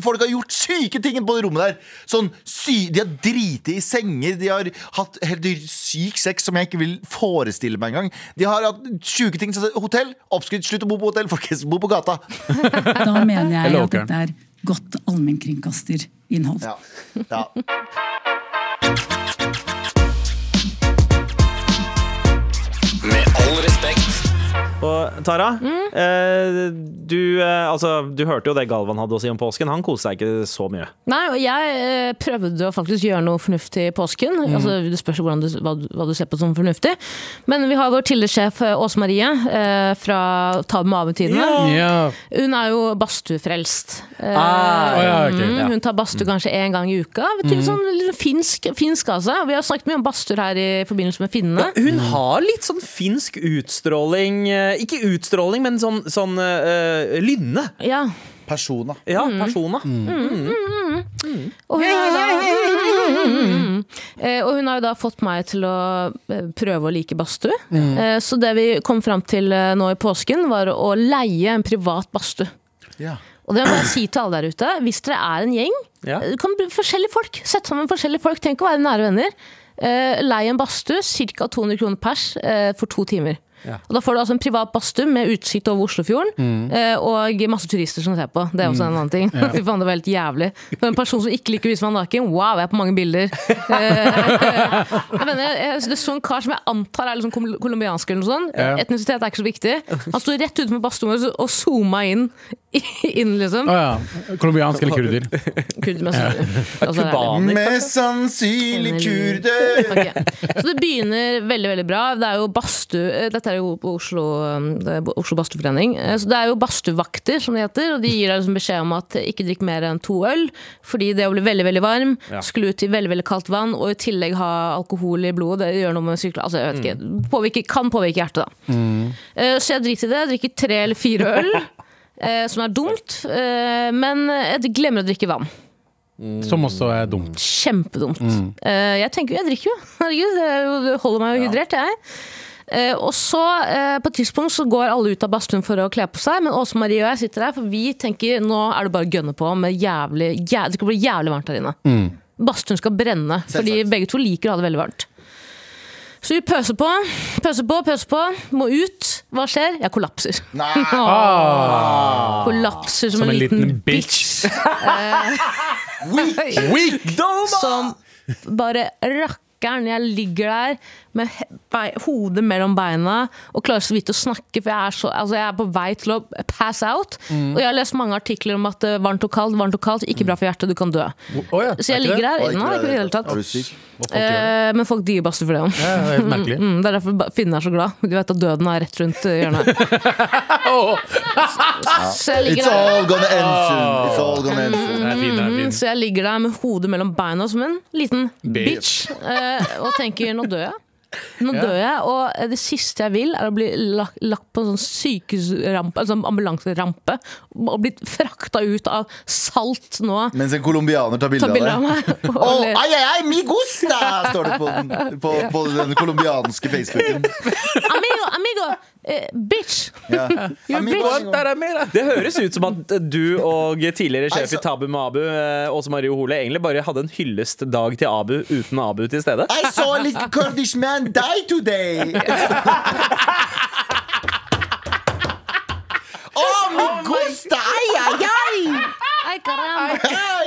Folk har gjort syke ting på det rommet der. Sånn, sy De har driti i senger. De har hatt helt syk sex som jeg ikke vil forestille meg engang. De har hatt sjuke ting. Så hotell, oppskrytt. Slutt å bo på hotell, folkens. Bo på gata. Da mener jeg at dette er godt allmennkringkasterinnhold. Ja. Ja. Og Tara, eh, du, eh, altså, du hørte jo det Galvan hadde å si om påsken. Han koste seg ikke så mye. Nei, og jeg eh, prøvde å faktisk gjøre noe fornuftig i påsken. Altså, det spørs jo du, hva, du- hva du ser på som fornuftig. Men vi har vår tidligere sjef eh, Åse Marie eh, fra Ta med Ave-tidene. Ja. Hun er jo badstuefrelst. Eh, Ah, ja, ok, mm, ja. Hun tar badstue kanskje én gang i uka. Vet du, sånn litt finsk, finsk altså. Vi har snakket mye om badstuer her i forbindelse med finnene. Hun har litt sånn finsk utstråling. Eh, Ikke utstråling, men sånn, sånn uh, lynne. Ja. Persona. Ja, persona. Og hun, har da, og hun har jo da fått meg til å prøve å like badstue. Eh, Så det vi kom fram til nå i påsken, var å leie en privat badstue. Ja. Og det må jeg si til alle der ute. Hvis dere er en gjeng, Ja. kan forskjellige folk. Sett sammen forskjellige folk. Tenk å være nære venner. Uh, Lei en badstue, ca. 200 kroner pers uh, for to timer. Ja. Og Da får du altså en privat badstue med utsikt over Oslofjorden, mm. og masse turister som ser på. Det er også en annen ting. Fy faen, det var helt jævlig. For en person som ikke liker å vise meg naken, wow, jeg er på mange bilder. Eh, jeg mener, jeg, det så en kar som jeg antar er liksom kol- colombiansk eller noe sånt. Ja. Etnisitet er ikke så viktig. Han sto rett utenfor badstuen vår og zooma inn, inn liksom. Å ja. Colombiansk eller kurder? Kurder, mest sannsynlig. Altså, det. Kubaner. Mest sannsynlig kurder. Okay. Så det begynner veldig veldig bra. Det er jo badstue Er jo på Oslo, um, Oslo Badstueforening. Eh, Så det er jo badstuevakter, som det heter. Og de gir deg liksom beskjed om at ikke drikk mer enn to øl, fordi det å bli veldig veldig varm, Ja. skulle ut i veldig veldig kaldt vann, og i tillegg ha alkohol i blodet. Det gjør noe med sykler... Altså, jeg vet ikke. Påvirke, kan påvirke hjertet, da. Mm. Så jeg driter i det. Jeg drikker tre eller fire øl. eh, Som er dumt, eh, men jeg glemmer å drikke vann. Som også er dumt. Kjempedumt. Mm. jeg tenker jo, jeg drikker jo. Herregud, er det holder meg jo hydrert, jeg. Eh, og så, eh, på et tidspunkt, så går alle ut av badstuen for å kle på seg, men Åse Marie og jeg sitter der, for vi tenker nå er det bare å gønne på med jævlig, jævlig Det skal bli jævlig varmt der inne. Badstuen skal brenne, fordi Selvsagt. begge to liker å ha det veldig varmt. Så vi pøser på, pøser på, pøser på. Må ut. Hva skjer? Jeg kollapser. Nei. Åh. Kollapser som, Som en, liten, bitch. Weak! som bare rakk rakkeren. Jeg ligger der med hodet mellom beina og klarer så vidt å snakke, for jeg er, så, altså jeg er på vei til å pass out. Mm. Og jeg har lest mange artikler om at eh, varmt og kaldt, varmt og kaldt, ikke bra for hjertet, du kan dø. Oh, ja, Så jeg er ligger der. Oi, Nei, ikke i det hele tatt. Folk. Eh, men folk digger badstue for det òg. Ja, det er. Mm, det er derfor finnene er så glad. De vet at døden er rett rundt eh, hjørnet. Så jeg ligger It's all gonna end soon. It's all gonna end soon. Fin, fin. Så jeg ligger der med hodet mellom beina som en liten Bitch. bitch, eh, og tenker nå dør jeg. Nå dør jeg, og eh, det siste jeg vil, er å bli lagt, lagt på en sånn sykehusrampe, altså ambulanserampe, og blitt frakta ut av salt nå. Mens en colombianer tar bilde av deg. meg. og Oh, ai, ai, mi gusta! Står det på den, på, på den colombianske Facebooken. Amigo, amigo! Eh, bitch! Ja. Det høres ut som at du og tidligere sjef i Tabu med Abu, eh, Åse Marie Hole, egentlig bare hadde en hyllestdag til Abu uten Abu til stede. I saw a little Kurdish man die today. oh, mi gusta! Ai, ai, ai! Ai, caramba!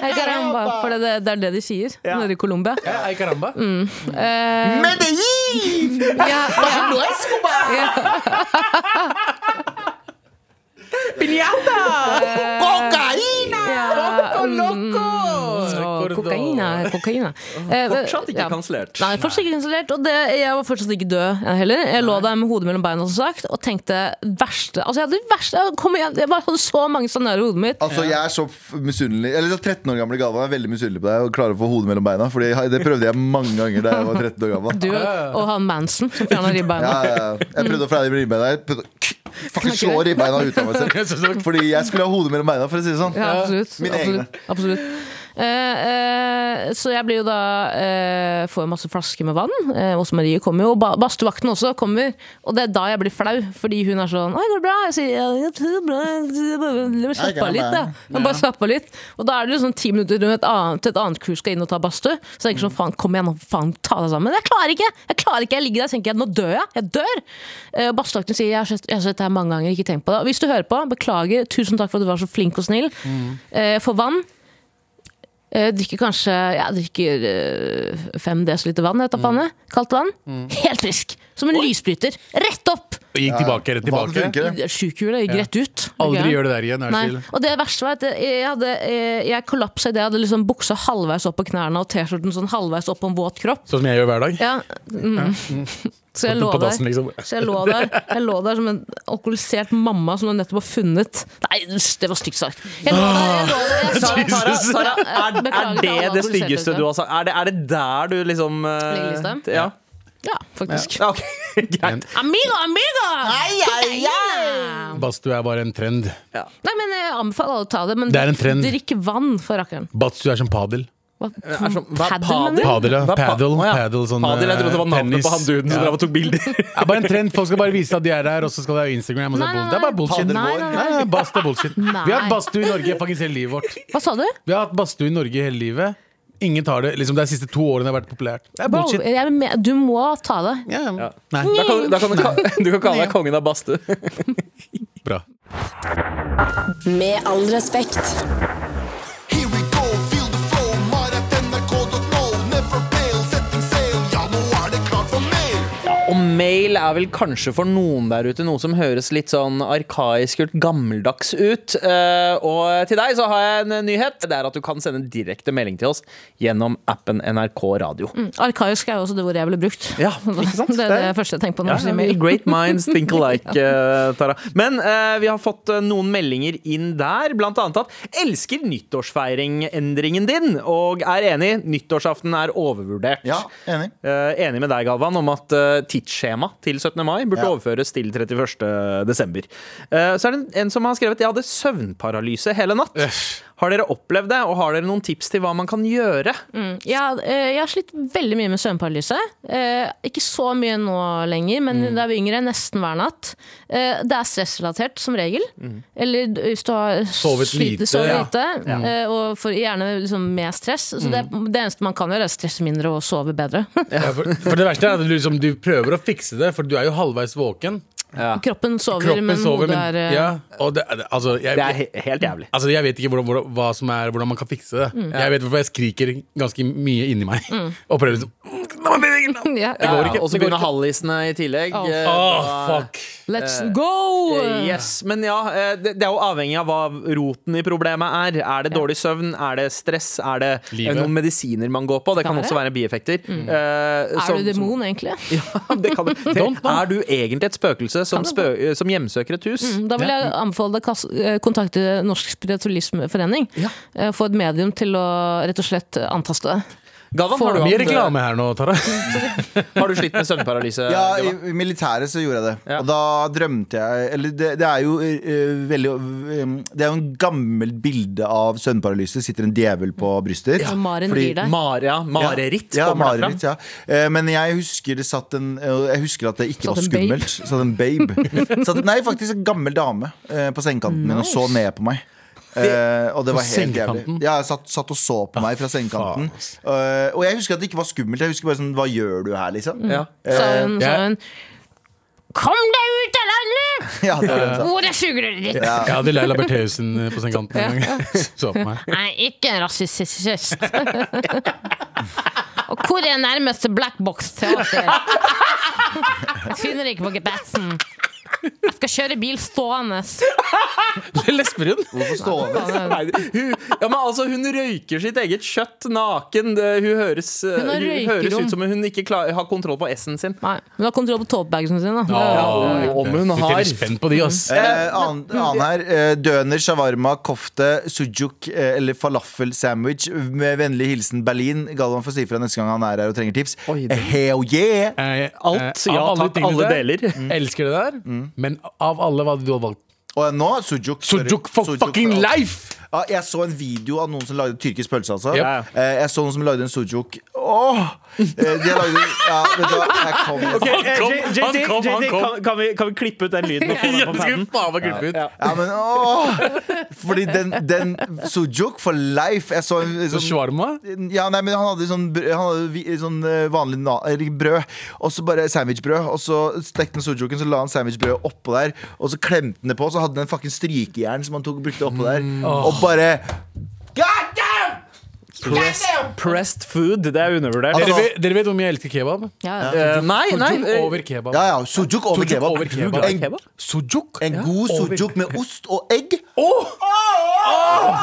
Ay caramba. For det, det, er det de sier nede i Colombia. Ja, Ay caramba. Eh, Medellin! ja, ja. Pablo Escobar! Cocaína! Ja, mm, og kokaina. kokaina. Eh, Fortsatt ikke ja. kansellert. Nei, fortsatt ikke kansellert. Og det, jeg var fortsatt ikke død heller. Jeg lå der med hodet mellom beina som sagt, og tenkte verste Altså, jeg hadde verste Jeg, kom igjen, jeg bare hadde så mange scenarioer i hodet mitt. Altså, Jeg er så misunnelig Eller så 13 år gamle Galvan er veldig misunnelig på deg og klarer å få hodet mellom beina. Fordi Det prøvde jeg mange ganger da jeg var 13 år gammel. Du og han Manson som fjerna ribbeina. Ja, ja, ja. Jeg prøvde å fjerne ribbeina. Jeg prøvde å fucking slå ribbeina ut av meg selv. Fordi jeg skulle ha hodet mellom beina, for å si det sånn. Ja, absolutt. Mine absolutt, absolutt. Eh, eh, så jeg blir jo da eh, Får masse flasker med vann. Åse Marie kommer jo, og ba badstuevakten også kommer. Og det er da jeg blir flau, fordi hun er sånn 'Oi, går det bra?' Jeg sier ja, det går bra. Slapp av litt, da. Jeg bare slapp av litt. Og da er det liksom ti minutter til et annet, til et annet kurs skal inn og ta badstue. Så jeg tenker sånn, faen, kom igjen, nå, faen, ta deg sammen. Jeg klarer ikke! Jeg klarer ikke, jeg ligger der og tenker nå dør jeg. Jeg dør! Og badstuevakten sier jeg har sett, jeg sett det her mange ganger, ikke tenk på det. Hvis du hører på, beklager. Tusen takk for at du var så flink og snill. Eh, For vann Eh, drikker kanskje Jeg drikker eh, fem desiliter vann i panne. Kaldt vann. Helt frisk! Som en lysbryter. Rett opp! Og gikk tilbake, rett tilbake. Sjukhjulet gikk rett ut. Aldri gjør det der igjen. Nei. Og det verste var at jeg, hadde, eh, jeg kollapsa idet jeg hadde liksom buksa halvveis opp på knærne og T-skjorten sånn halvveis opp på en våt kropp. Sånn som jeg gjør hver dag. Ja, mm. Så jeg lå der. liksom. Så jeg lå der Jeg lå der som en alkoholisert mamma som du nettopp har funnet Nei, det var stygt sagt. Jeg lå der, jeg lå der jeg sa, Tara, Tara, Er, er det det styggeste du har sagt? Er det, er det der du liksom eh, ja. Ja. Ja, faktisk. ja okay, greit. Amigo, amigo! Kokaina! Badstue er bare en trend. Nei, men Jeg anbefaler alle å ta det, men Det er en trend. drikk vann, for rakkeren. Badstue er som padel. Hva? Er som- hva- Paddel, mener? Padel, ja. Padel, ja. sånn, Padel, jeg trodde det var eh, navnet tennis. på han duden som Ja. drev og tok bilder. Det er bare en trend. Folk skal bare vise at de er der, og så skal de ha Instagram. Og så er Nei, nei, det er bare bullshit. Nei, nei, Nei, nei, badstue er bullshit. Nei. Vi har hatt badstue i Norge faktisk hele livet vårt. Hva sa du? Vi har hatt badstue i Norge hele livet. Ingen tar det. Liksom, det er de siste to årene det har vært populært. Det er Bro, jeg, er med- du må ta det. Ja. Nei, Da kan, da kan du, ka- du kan kalle deg kongen av badstue. bra. Med all respekt. Mail er vel kanskje for noen der ute noe som høres litt sånn arkaisk ut, gammeldags ut. Eh, og til deg så har jeg en nyhet. Det er at du kan sende en direkte melding til oss gjennom appen NRK Radio. Arkaisk er jo også det ordet jeg ville brukt. Ja, ikke sant? Det er det første jeg tenker på når Ja, mail. great minds think alike, eh, Tara. Men uh, vi har fått noen meldinger inn der, blant annet at elsker nyttårsfeiring-endringen din, og er enig, nyttårsaften er overvurdert. Ja, enig. uh, enig med deg, Galvan, om at uh, tidsskjema til 17. mai burde Ja. overføres til 31. desember. Eh, så er det en, som har skrevet Jeg hadde søvnparalyse hele natt. Har dere opplevd det, og har dere noen tips til hva man kan gjøre? Ja, eh, jeg har slitt veldig mye med søvnparalyse. Eh, Ikke så mye nå lenger, men Mm. da jeg var yngre, nesten hver natt. Eh, Det er stressrelatert, som regel. Mm. Eller hvis du har Sovet slitt- lite, sovet ja. lite eh, og for, gjerne liksom med stress. Så det, Mm. det eneste man kan gjøre, er å stresse mindre og sove bedre. Ja, for, for det verste er at du, liksom, du prøver å fikse det, for du er jo halvveis våken. Kroppen sover, Kroppen men sover, hodet men er eh, ja, og det, altså, jeg, Det er helt jævlig. Altså, jeg vet ikke hvordan, hvordan, hva som er, hvordan man kan fikse det. Jeg vet hvorfor jeg skriker ganske mye inni meg. Og prøver liksom Ja. Ja, går ikke. og så begynner hallisene i tillegg. Oh. Eh, oh, fuck. Let's go! Eh, Yes, Men ja, eh, det, det er jo avhengig av hva roten i problemet er. Er det dårlig søvn? Er det stress? Er det eh, Livet. noen medisiner man går på? Det kan Kan også være. bieffekter. bieffekter. Eh, Er du demon, egentlig? Ja, det kan, det, er du egentlig et spøkelse som, spø, som hjemsøker et hus? Mm, Da vil jeg anbefale deg å eh, kontakte Norsk spiritualismeforening. Eh, Få et medium til å rett og slett antaste deg. Galvan, har du, Mye hatt, reklame her nå, Tara. har du slitt med søvnparalyse? Ja, i, Galvan? i militæret så gjorde jeg det. Ja. Og da drømte jeg Eller det, det er jo eh, veldig eh, Det er jo en gammel bilde av søvnparalyse. Sitter en djevel på brystet. Ja, Maren Fordi- rir deg. Mar, ja, mareritt Ja, kommer derfra. mareritt, ja. Eh, Men jeg husker det satt en eh, Jeg husker at det ikke Satt var en babe. skummelt. Satt en babe. Satt, nei, faktisk en gammel dame eh, på sengekanten min og så ned på meg. Eh, og det var helt jævlig. Ja, jeg satt, satt og så på meg fra sengekanten. Uh, og jeg husker at det ikke var skummelt. Jeg husker bare sånn Hva gjør du her, liksom? Ja. Sa hun, sa jeg- hun Kom deg ut av landet! Ja, det var. Hvor er sugerøret ditt? Ja. Jeg hadde Leila Bertheussen på sengekanten en gang. Så på meg. Nei, ikke en rasist. Og hvor er nærmeste Black Box-teater? Jeg finner ikke på GPS-en. Jeg skal kjøre bil stående. Lesberud? hun? Hvorfor stående? Nei, hun, ja, men altså, hun røyker sitt eget kjøtt naken. Det, hun høres, eh, Hun hun høres ut som hun ikke klar, har kontroll på S-en sin. Nei, hun har kontroll på tåpebagene sine. da. Ja, om hun har. Litt spent på de, ass. Eh, annen, annen her. Eh, døner, shawarma, kofte, sujuk eh, eller falafel-sandwich. Med vennlig hilsen Berlin. Galvan får si fra neste gang han er her og trenger tips. Oi, Eh, Hell yeah! Eh, Alt, eh, ja alle, takk, alle deler. deler. Elsker det der. Men av alle, hva hadde du valgt? Og nå sujuk. Sujuk for Sujuk fucking life! Ja, jeg så en video av noen som lagde tyrkisk pølse. Altså. Ja. Eh, jeg så noen som lagde en sujuk. Åh! Eh, de har lagd Ja, vet du hva. Jeg kom. Okay, han kom, J- JT, han kom, han kom. Kan, kan, vi, kan vi klippe ut den lyden? Ja, det skal vi faen meg klippe ut. Ja. Ja, men åh! Fordi den, den sujuk for life Jeg så en sånn Shwarma? Ja, nei, men han hadde sånn, han hadde sånn eh, vanlig na brød, og så bare sandwichbrød. Og så stekte han sujuken, så la han sandwichbrødet oppå der, og så klemte han det på, så hadde han en fucking strykejern som han tok og brukte oppå der. Og bare God! Pressed, pressed food, det er undervurdert. Altså, Dere dere vet hvor mye jeg elsker kebab? Ja, ja. Uh, nei, nei. Sujuk eh, over kebab. Ja, ja, sujuk over Sujuk kebab. over kebab. En. Sujuk? en god sujuk med ost og egg.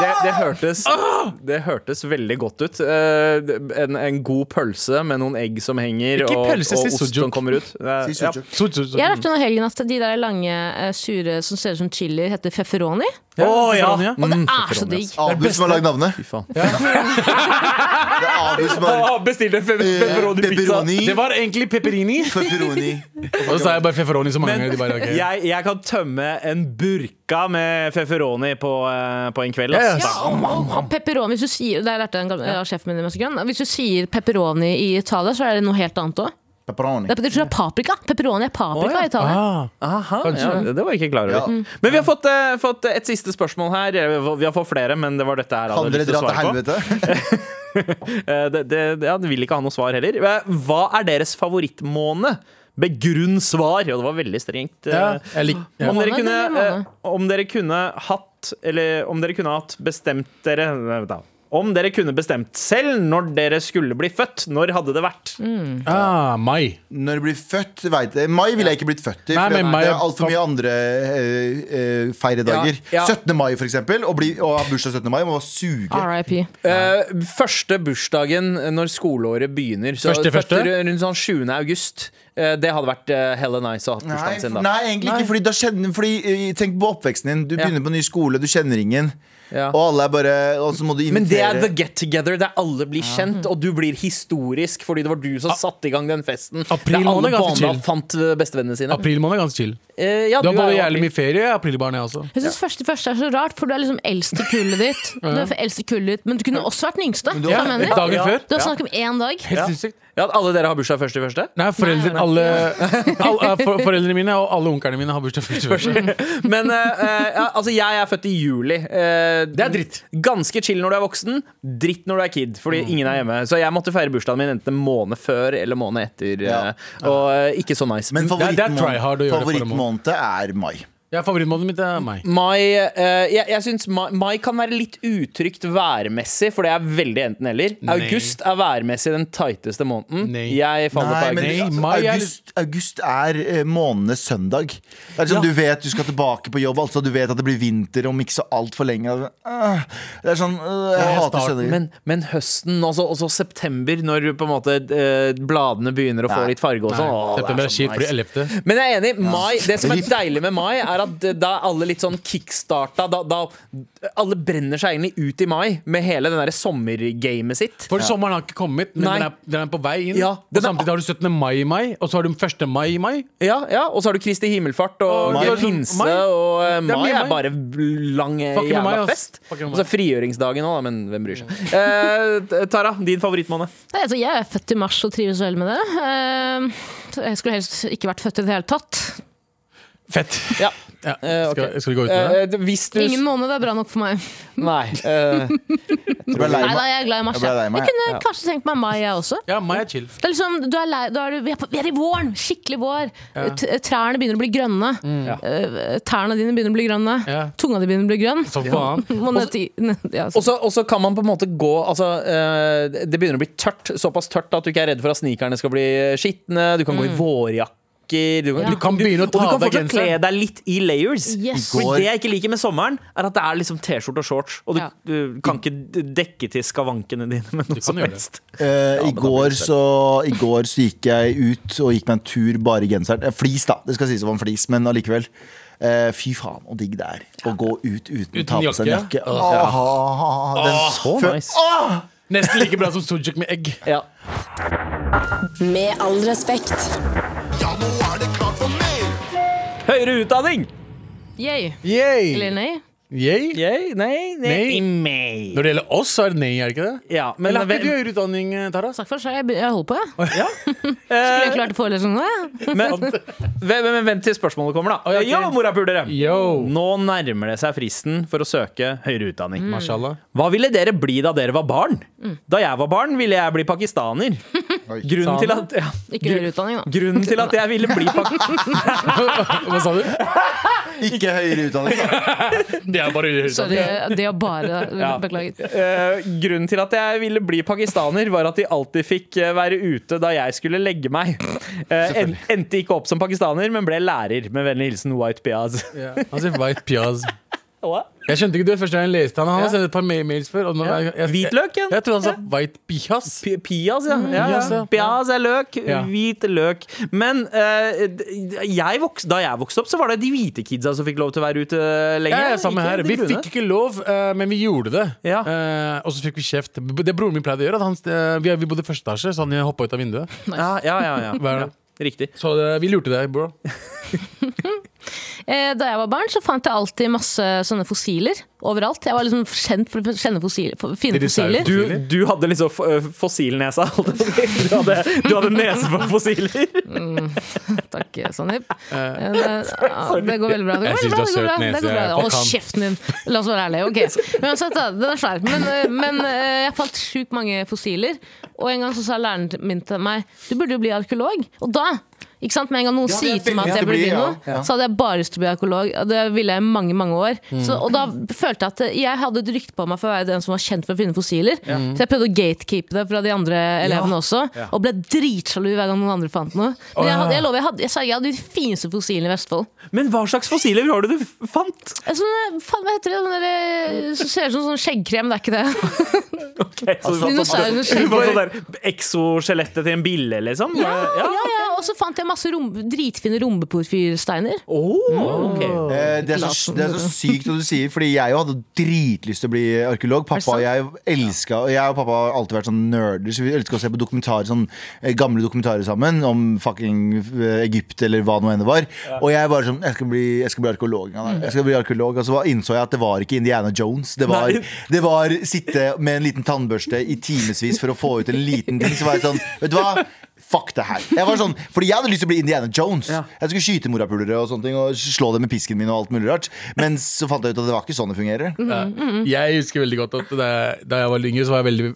Det, det, hørtes, det hørtes veldig godt ut. Eh, En, en god pølse med noen egg som henger, Ikke og, pølse, og og ost sujuk. som kommer ut. Eh, Si ja. sujuk. Su- su- su- Jeg lærte under helgen at de der lange, eh, sure som ser ut som chili, heter feferoni. Å, ja. Og det er så digg. Abu som har lagd navnet. Fy faen. Det er Bestill en eh, pepperoni. Det var egentlig pepperini. Pepperoni. Og så sa jeg bare pepperoni så mange ganger. De bare, ok. jeg, jeg kan tømme en burka med feferoni på, eh, på en kveld. Ja, ass. ja. Ja, og, og, og pepperoni, hvis du sier, det lærte jeg lært av en sjefen min i Mexican. Hvis du sier pepperoni i Italia, så er det noe helt annet òg. Pepperoni. Det betyr paprika. Pepperoni er paprika oh, ja. i Italia. Ah, Aha, ja, det var jeg ikke klar over. Ja. Men vi har fått, uh, fått et siste spørsmål her. Eh, Vi har fått flere, men det var dette her jeg Kan hadde dere lyst til dra å til svare på. helvete? Eh, Det, det, ja, det vil ikke ha noe svar heller. Hva er deres favorittmåne? Begrunn svar. Ja, det var veldig strengt. ja, jeg lik, ja. Om, dere kunne, om dere kunne hatt Eller om dere kunne hatt bestemt dere da. Om dere kunne bestemt selv når dere skulle bli født, når hadde det vært? Ah, mai. Når du blir født, veit jeg Mai ville jeg ikke blitt født i. Nei, For men det mai er er- altfor mye andre eh, eh, feiredager. Ja, ja. 17. mai, for eksempel. Å ha bursdag 17. mai må suge. RIP. Uh, første bursdagen når skoleåret begynner. Så Første, første? rundt sånn 7. august. Eh, det hadde vært uh, hella nice å ha bursdagen sin da. nei, egentlig ikke. Fordi da kjenner, fordi, eh, tenk på oppveksten din. Du Ja. begynner på ny skole, du kjenner ingen. Ja. Og alle er bare Og så må du invitere Men det er the get together der alle blir kjent, og du blir historisk fordi det var du som satte i gang den festen. April der alle måned er ganske barna chill. fant bestevennene sine. April måned er ganske chill. Eh, ja, Du har bare både jævlig mye ferie, er aprilbarn jeg også. Jeg synes første, første er så rart, for du er liksom eldst i kullet ditt. Du er eldst i kullet ditt Men du kunne også vært den yngste. du har- mener? Dagen Ja. før. Du har snakket om én dag. Helt sinnssykt. Ja, at alle dere har bursdag først i første? Nei, foreldre, alle, alle, for, foreldrene mine og alle onklene mine har bursdag først. første. Men uh, eh, altså, jeg er født i juli. Det er dritt. Ganske chill når du er voksen, dritt når du er kid, fordi ingen er hjemme. Så jeg måtte feire bursdagen min enten en måned før eller måned etter. Ja. Og ikke så nice. Men Det favorittmåned er mai. Ja, Favorittmålet mitt er mai. Mai, eh, jeg, jeg synes mai, mai kan være litt utrygt værmessig, for det er veldig enten-eller. Nei. August er værmessig den tighteste måneden. Nei. Jeg faller Nei, på men august. Nei, mai er august, august er eh, månedenes søndag. Det er sånn, Ja. Du vet du skal tilbake på jobb, altså du vet at det blir vinter om ikke så altfor lenge. Øh, Det er sånn øh, Jeg Ja, hater starten, søndager. Men, men høsten, også, også september, når på en måte eh, bladene begynner å få Nei. litt farge og sånn. åh, det September er så kjipt for de nice. 11. Men jeg er enig. Mai, det som er deilig med mai, er at da er alle litt sånn kickstarta. Da, da alle brenner seg egentlig ut i mai med hele den sommergamet sitt. For sommeren har ikke kommet, men den er, den er på vei inn. Ja, og samtidig har du 17. mai i mai, og så har du 1. mai i mai. Ja, ja, Og så har du Kristi himmelfart og og pinse, Mai. og uh, mai er mai er bare lang eh, jævla mai, fest. Og så frigjøringsdagen òg, men hvem bryr seg. Uh, Tara, din favorittmåned? Altså, jeg er født i mars og trives vel med det. Uh, jeg skulle helst ikke vært født i det hele tatt. Fett. Ja. Ja. Uh, okay. skal, skal vi gå ut med det? Eh, du Ingen måned er bra nok for meg. Nei. Uh, Jeg ble lei Nei da, jeg er glad i mars. Jeg Jeg, meg. jeg kunne kanskje tenkt meg mai, jeg også. Ja, mai er chill. Det er liksom, du er lei, du er vi, er på, vi er i våren! Skikkelig vår. Trærne begynner å bli grønne. Eh, Tærne dine begynner å bli grønne. Ja. Tunga di begynner å bli grønn. Så faen. Ja, Og så, kan man på en måte gå altså, eh, Det begynner å bli tørt, såpass tørt at du ikke er redd for at snikerne skal bli skitne. Du kan gå i vårjakker. Du Ja. Du kan begynne å og du kan av fortsatt kle deg litt i layers. Yes. For det jeg ikke liker med sommeren, er at det er liksom T-skjorte og shorts. Og du, Ja. du kan ikke dekke til skavankene dine med noe som helst. Uh, i, går så, I går så gikk jeg ut og gikk meg en tur bare i genseren. Eh, Flis, da. Det skal sies det var en flis, men allikevel. Uh, fy faen, så digg det er å gå ut uten, å ta på seg en jakke? Den Åh, den, Så nice. Nesten like bra som sujuk med egg. Ja. Med all respekt. Ja, nå er det klart for mer. Høyere utdanning! Yay. Yay! Eller nei? Yay? Yay? Nei, nei, Nei. nei. Når det gjelder oss, så er det nei, er det ikke det? Ja, men Eller har ikke du høyere utdanning, eh, Tara? Sagt seg, jeg, jeg holder på, jeg. ja. Skulle jeg klart forelesningen nå, jeg. Men, men, men vent til spørsmålet kommer, da. ja, ok. Yo, morapulere! Nå nærmer det seg fristen for å søke høyere utdanning. Mm. Hva ville dere bli da dere var barn? Da jeg var barn, ville jeg bli pakistaner. Grunnen til at, ja, Ikke høyere utdanning, da. grunnen til at jeg ville bli pakistaner Hva sa du? Ikke høyere utdanning. Det er bare høyere utdanning. det er bare Ja. Beklager. Eh, grunnen til at jeg ville bli pakistaner, var at de alltid fikk eh, være ute da jeg skulle legge meg. Uh, endte ikke opp som pakistaner, men ble lærer. Med vennlig hilsen White Piaz. Yeah. Sier white piaz. Jeg skjønte ikke det første gang jeg leste han. Han har sendt et par ma- mails før. Og jeg, jeg, Hvitløk. Jeg, jeg trodde han sa white Pias, ja. ja, Pias, ja. ja. Pias er løk. Hvit løk. Men eh, jeg da jeg vokste opp, så var det de hvite kidsa som fikk lov til å være ute lenge. Ja, ja, samme her. Vi fikk ikke lov, eh, men vi gjorde det. Eh, og så fikk vi kjeft. Det broren min pleide å gjøre. Han, eh, vi, vi bodde i første etasje, så han hoppa ut av vinduet. Ja, ja, ja. Riktig. Så eh, vi lurte deg, bro. Eh, Da jeg var barn, så fant jeg alltid masse sånne fossiler overalt. Jeg var liksom kjent for å kjenne fossiler, for å finne fossiler. Du, du hadde liksom øh, fossilnesa. Du hadde, du hadde nese for fossiler. Takk, Sandeep. Eh, det, ja, det går veldig bra. Det går veldig bra. du har søt det går bra, det går bra. Hold kjeften din! La oss være ærlige. Okay. Men uansett, da, den er svær. Men, eh, men eh, jeg fant sjukt mange fossiler. Og en gang så sa læreren min til meg Du burde jo bli arkeolog. Og da ikke sant? Med en gang noen Ja, er sier til meg at jeg burde begynne bli noe, ja. Ja. så hadde jeg bare lyst til å bli arkeolog. Og Det ville jeg i mange mange år. Mm. Så, og da følte jeg at jeg hadde et rykte på meg for å være den som var kjent for å finne fossiler. Så jeg prøvde å gatekeepe det fra de andre elevene også. Og ble dritsjalu hver gang noen andre fant noe. Men jeg, hadde, jeg lover, jeg hadde, jeg, sa, jeg hadde de fineste fossilene i Vestfold. Men hva slags fossiler var det du fant? Sånn, faen, hva heter det? Den der, som ser ut som sånn skjeggkrem, det er ikke det. Okay, så du fant- sånn Exoskjelettet til en bille, liksom? Ja, ja, ja, og så fant jeg masse rom, dritfine rombeporfyrsteiner. Oh, ok. Eh, det, er så, det er så sykt at du sier, Fordi jeg jo hadde dritlyst til å bli arkeolog. Pappa og jeg elska jeg og pappa har alltid vært sånn nerder, så vi elska å se på dokumentarer Sånn eh, gamle dokumentarer sammen om fucking eh, Egypt eller hva nå enn det var. Og jeg bare sånn Jeg skal bli, jeg skal bli arkeolog. Jeg skal bli arkeolog Og så innså jeg at det var ikke Indiana Jones. Det var, det var sitte med en liten tannbørste i timevis for å få ut en liten ting. Så var jeg sånn Vet du hva? Fuck det her. Jeg var sånn, fordi jeg hadde lyst til å bli Indiana Jones. Ja. Jeg skulle skyte morapulere og sånne ting Og slå dem med pisken min og alt mulig rart. Men så fant jeg ut at det var ikke sånn det fungerer. Jeg husker veldig godt at da jeg, da jeg var yngre, så var jeg veldig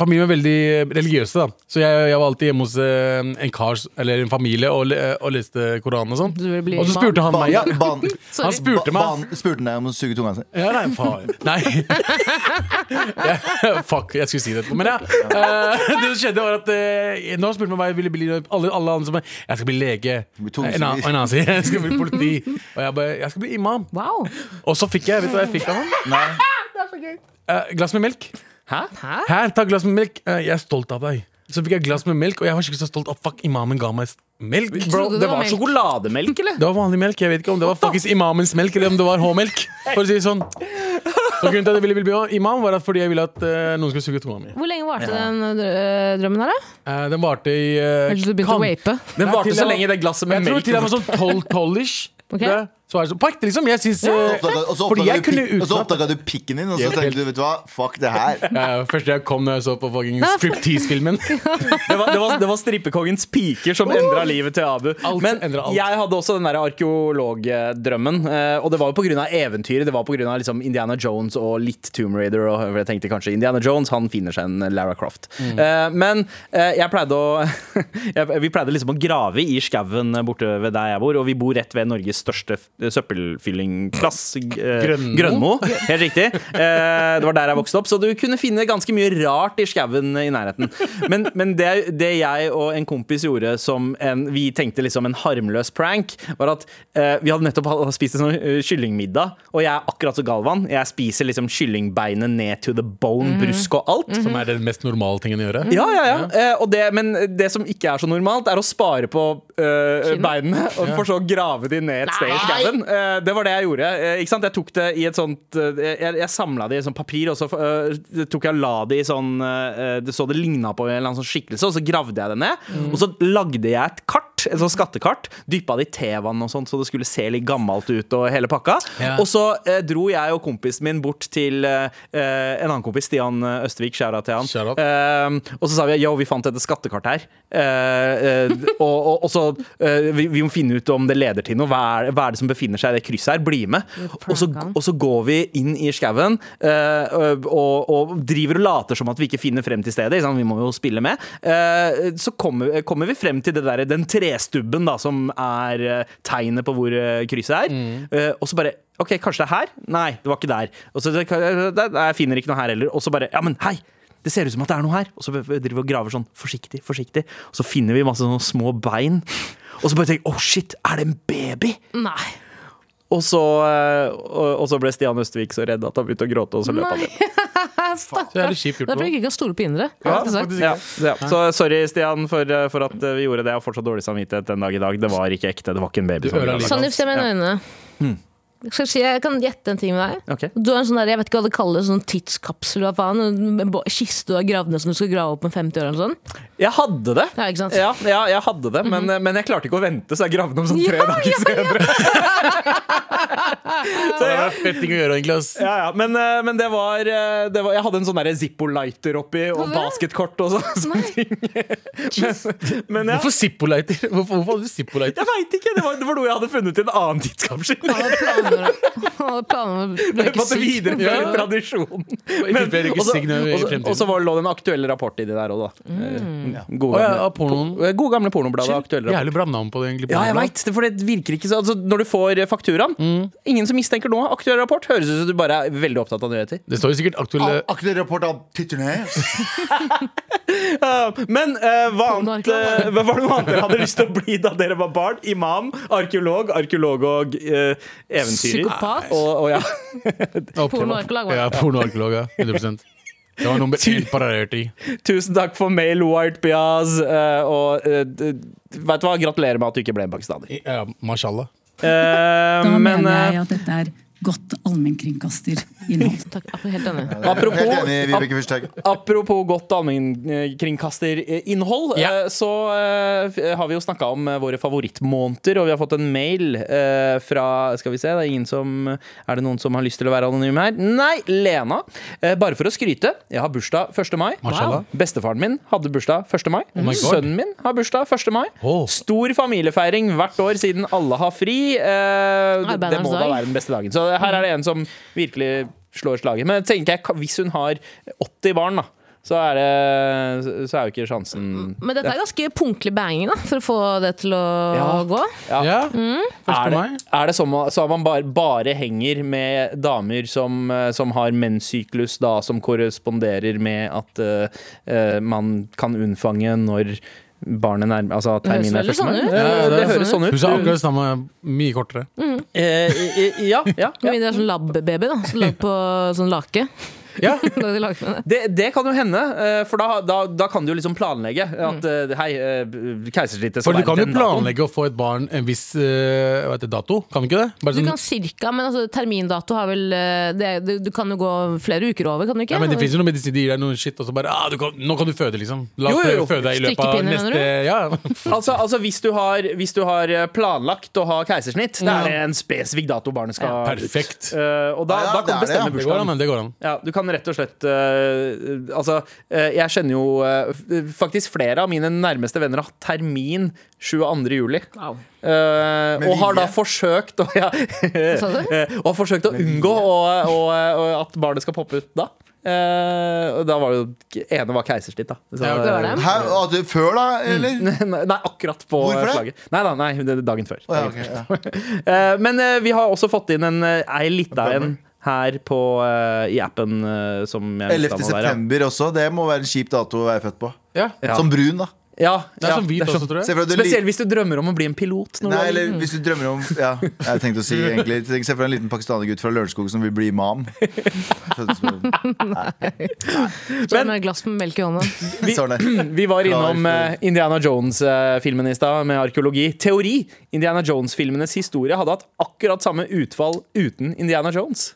Familien var veldig religiøse. da Så jeg, jeg var alltid hjemme hos eh, en kar eller en familie og, og leste Koranen og sånn. Og så spurte han meg ja, Ban, Han spurte meg ban, spurte han deg om å suge tunga si? Ja, nei, faen. Nei. Ja, Fuck, jeg skulle si det etterpå. Men ja. eh, det som skjedde, var at Nå Når han spurte meg hva jeg ville bli alle, alle andre som er Jeg skal bli lege. Og. En annen, en annen sier jeg skal bli politi. Og jeg bare Jeg skal bli imam. Wow. Og så fikk jeg Vet du hva jeg fikk av han? Nei. Eh, glass med melk. Hæ? Her, ta glass med melk. Eh, jeg er stolt av deg. Så fikk jeg glass med melk, og jeg var skikkelig så stolt. Oh, fuck, imamen ga meg melk. Bro, det det var var melk. sjokolademelk, eller? Det var vanlig melk. Jeg vet ikke om det var faktisk imamens melk eller om det var H-melk. For å si det sånn Så grunnen til at jeg ville bli imam, var at fordi jeg ville at uh, noen skulle suge tunga mi. Hvor lenge varte den øh, drømmen her, da? Uh, den varte i uh, Eller du begynte å vape? Den varte så lenge det glasset med melk Jeg tror til og var sånn 12-12-ish. Ok. Det- Så var det sånn På det, liksom. Jeg syns Og så oppdaga- Fordi jeg du kunne pik- og så oppdaga du pikken din, og så tenkte du, vet du hva, fuck det her. ja, Første jeg kom når jeg så på fucking striptease-filmen. Det var, det var, det var strippekongens piker som endra livet til Abu. Alt Men alt. jeg hadde også den der arkeologdrømmen. eh, Og det var jo pga. eventyret. Det var pga. Liksom Indiana Jones og litt Tomb Raider. Og jeg tenkte kanskje Indiana Jones han finner seg en Lara Croft. Mm. Men eh, jeg pleide å Vi pleide liksom å grave i skauen borte ved der jeg bor, og vi bor rett ved Norges største søppelfyllingplass. eh, Grønmo. Grønmo. Helt riktig. Eh, Det var der jeg vokste opp, så du kunne finne ganske mye rart i skauen i nærheten. Men, men det, det jeg og en kompis gjorde som en, vi tenkte liksom en harmløs prank, var at eh, vi hadde nettopp spist en sånn kyllingmiddag, og jeg er akkurat så Galvan. Jeg spiser liksom kyllingbeinet ned to the bone, brusk og alt. Som er den mest normale tingen å gjøre. Ja, ja, ja. Og det, men det som ikke er så normalt, er å spare på eh, beinene, og for så å grave de ned et sted i skauen. Eh, det var det jeg gjorde. Eh, ikke sant? Jeg tok det i et sånt eh, Jeg, jeg samla det i sånn papir, og så tok jeg og la det i sånn Det så det ligna på en eller annen sånn skikkelse, og så gravde jeg det ned. Og så lagde jeg et kart, et sånt skattekart, dyppa det i tevann og sånt, så det skulle se litt gammelt ut og hele pakka. Ja. Og så eh, dro jeg og kompisen min bort til eh, en annen kompis, Stian Østvik, skjæra til han. Eh, og så sa vi yo, vi fant dette skattekartet her. Eh, eh, og, og, og så eh, vi, vi må finne ut om det leder til noe. Hva er, hva er det som befinner seg i det krysset her? Bli med. Og så, og så går vi inn i skauen eh, og, og driver og later som at vi ikke finner frem til stedet. Liksom. Vi må jo spille med. Eh, så kommer, kommer vi frem til det der, den trestubben da, som er eh, tegnet på hvor eh, krysset er. Eh, og så bare OK, kanskje det er her? Nei, det var ikke der. Og så, jeg finner ikke noe her heller. Og så bare Ja, men hei! Det ser ut som at det er noe her. Og så driver vi og graver sånn forsiktig, forsiktig. Og så finner vi masse sånne små bein. Og så bare tenker jeg, oh shit, er det en baby? Nei. Og så, eh, og, så ble Stian Østvik så redd at han begynte å gråte, og så løp han kjipt gjort nå. ikke kan stole på indre. Ja. Ja, ja. Så sorry, Stian, for, eh, for at vi gjorde det. Jeg har fortsatt dårlig samvittighet den dag i dag. Det var ikke ekte. Det var ikke en baby. Du som ødela ble øynene. laget. Skal jeg, si, jeg kan gjette en ting med deg. Okay. Du har en sånn der, jeg vet ikke hva det kalles, sånn tidskapsel. Hva faen? En kiste du har gravd ned som du skal grave opp om 50 år. eller sånn. Jeg hadde det. Ja, ikke sant? Ja, ja, jeg hadde det, men, men jeg klarte ikke å vente, så jeg gravde den om sånn tre Ja, dager ja, senere. Så det var fett ting å gjøre, egentlig. Ja, ja, men, eh, men det, var, eh, det var Jeg hadde en sånn Zippo-lighter oppi, og basketkort og så, sånne ting. Men, men ja. Hvorfor Zippo-lighter? Hvorfor, hvorfor hadde du Zippo-lighter? Jeg veit ikke! Det var, det var noe jeg hadde funnet i en annen tidskapsel. Måtte videreføre tradisjonen. Og så- lå det en aktuell rapport i det der òg, da. Mm. Eh, Gode, Å gamle, gode gamle pornobladet. Aktuelle rapport. Jævlig bra navn på det, egentlig. Ja, jeg veit, vet, for det virker ikke så altså, Når du får fakturaen, ingen som mistenker noe. Aktuell rapport høres ut som du bare er veldig opptatt av nyheter. Det står jo sikkert aktuelle Aktuell rapport av titterne. Men uh, hva, annet, uh, hva var det noe annet dere hadde lyst til å bli da dere var barn? Imam, arkeolog, arkeolog og uh, eventyrer. Psykopat. Og, og ja. Pornoarkeolog. Ja, pornoarkeolog, ja. 100 Det var nummer én paralleltid. Tusen takk for mail, White Piaz. Uh, og uh, vet du hva, gratulerer med at du ikke ble en pakistaner. Ja, mashallah. Uh, Da men mener uh, jeg at dette er godt allmennkringkasterinnhold. Er. Apropos. Apropos godt allmennkringkasterinnhold, Ja. eh, så eh, har vi jo snakka om eh, våre favorittmåneder, og vi har fått en mail eh, fra Skal vi se, det er ingen som Er det noen som har lyst til å være anonym her? Nei, Lena. Bare for å skryte. Jeg har bursdag 1. mai. Wow. Bestefaren min hadde bursdag 1. mai. Oh Sønnen min har bursdag 1. mai. Oh. Stor familiefeiring hvert år siden alle har fri. Det, det må da være den beste dagen. Så her er det en som virkelig slår slaget. Men tenker jeg, hvis hun har 80 barn, da, så er, det, så er jo ikke sjansen Men dette er ganske punktlig banging da, for å få det til å Ja. gå. Ja. Ja. Er det, er det sånn så man bare, bare henger med damer som, eh, som har menssyklus, da, som korresponderer med at uh, man kan unnfange når barnet nærmer Altså Det terminen er første mai? sånn Ja, det, høres sånn ut. Hun sa akkurat det samme, mye kortere. Eh, eh, ja, ja, Med mindre det er sånn lab-baby, da. Så lagd på sånn lake. Ja. Da de laget med det. Det, det kan jo hende, eh, for da, da, da kan du jo liksom planlegge at mm. hei, eh, keisersnittet For du kan jo planlegge å få et barn en viss uh, det, dato. Kan du ikke det? Bare Du sånn, kan cirka, men altså, termindato har vel eh, det, du, du kan jo gå flere uker over, kan du ikke? ja, men Det finnes jo noe medisin de gir deg noe shit, og så bare ah, du kan, Nå kan du føde, liksom. La oss Jo, jo, jo. føde deg i løpet av neste ja. Altså, altså hvis, du har, hvis du har eh, planlagt å ha keisersnitt, da er det en spesifikk dato barnet skal Ja, perfekt. ut. Uh, og da, Ja, ja, da kan du det det, bestemme Det går an, bursdagen. det går an. Ja, du kan rett og slett uh, Altså, uh, jeg kjenner jo uh, faktisk flere av mine nærmeste venner har hatt termin 22. juli. Wow. Eh, og har da forsøkt å, ja, og har forsøkt å unngå å, å, å, at barnet skal poppe ut da. Uh, da var jo ene var keisersnitt, da. Så, Ja, det var det. Hæ, at før, da? Eller? Nei, nei, akkurat på Hvorfor det? Nei da, nei, det dagen før. Å, ja, ok, ja. uh, Men uh, vi har også fått inn en ei lita en her på, uh, i appen uh, som jeg 11. september der, ja. september også. Det må være en kjip dato å være født på. Ja. Som brun, da. Ja, Det er ja, som hvit også, tror jeg. du Spesielt hvis du drømmer om å bli en pilot. Når Nei, du er eller hvis du drømmer om Ja, jeg tenkte å si egentlig Tenk- Se for deg en liten pakistanergutt fra Lørenskog som vil bli imam. Så med glass med melk i hånda. Vi. Vi var innom eh, Indiana Jones-filmen i stad med arkeologi. Teori! Indiana Jones-filmenes historie hadde hatt akkurat samme utfall uten Indiana Jones.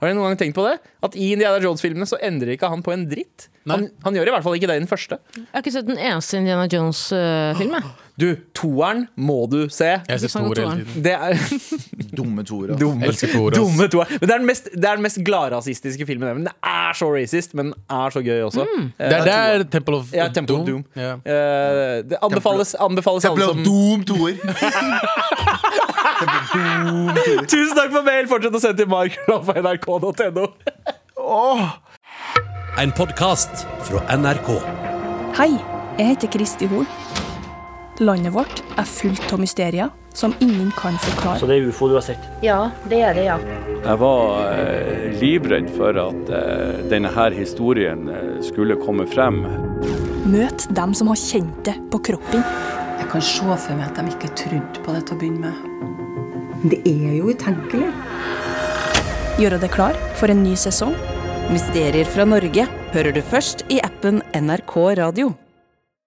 Har dere noen gang tenkt på det? At i Indiana Jones-filmene så endrer ikke han på en dritt. Han, han gjør i hvert fall ikke det i den første. Jeg har ikke sett den eneste Indiana Jones-film. Du, toeren må du se. Jeg ser store hele tiden. Det er Dumme toer. dumme, Elsker dumme toer. Men det er den mest, det er den mest gladrasistiske filmen Men Den er så racist, men den er så gøy også. Mm. Eh, Det er der Temple of Ja, Temple of Doom. Yeah. Uh, det anbefales, anbefales Temple alle of Doom Toer. Tusen takk for mail! Fortsett å sende til mark.nrk.no. En podkast fra NRK. Hei, jeg heter Kristi Hol. Landet vårt er fullt av mysterier som ingen kan forklare. Så det er ufo du har sett? Ja, det er det, ja. Jeg var eh, livredd for at eh, denne her historien eh, skulle komme frem. Møt dem som har kjent det på kroppen. Jeg kan se for meg at de ikke trodde på det til å begynne med. Det er jo utenkelig. Gjøre deg klar for en ny sesong. Mysterier fra Norge hører du først i appen NRK Radio.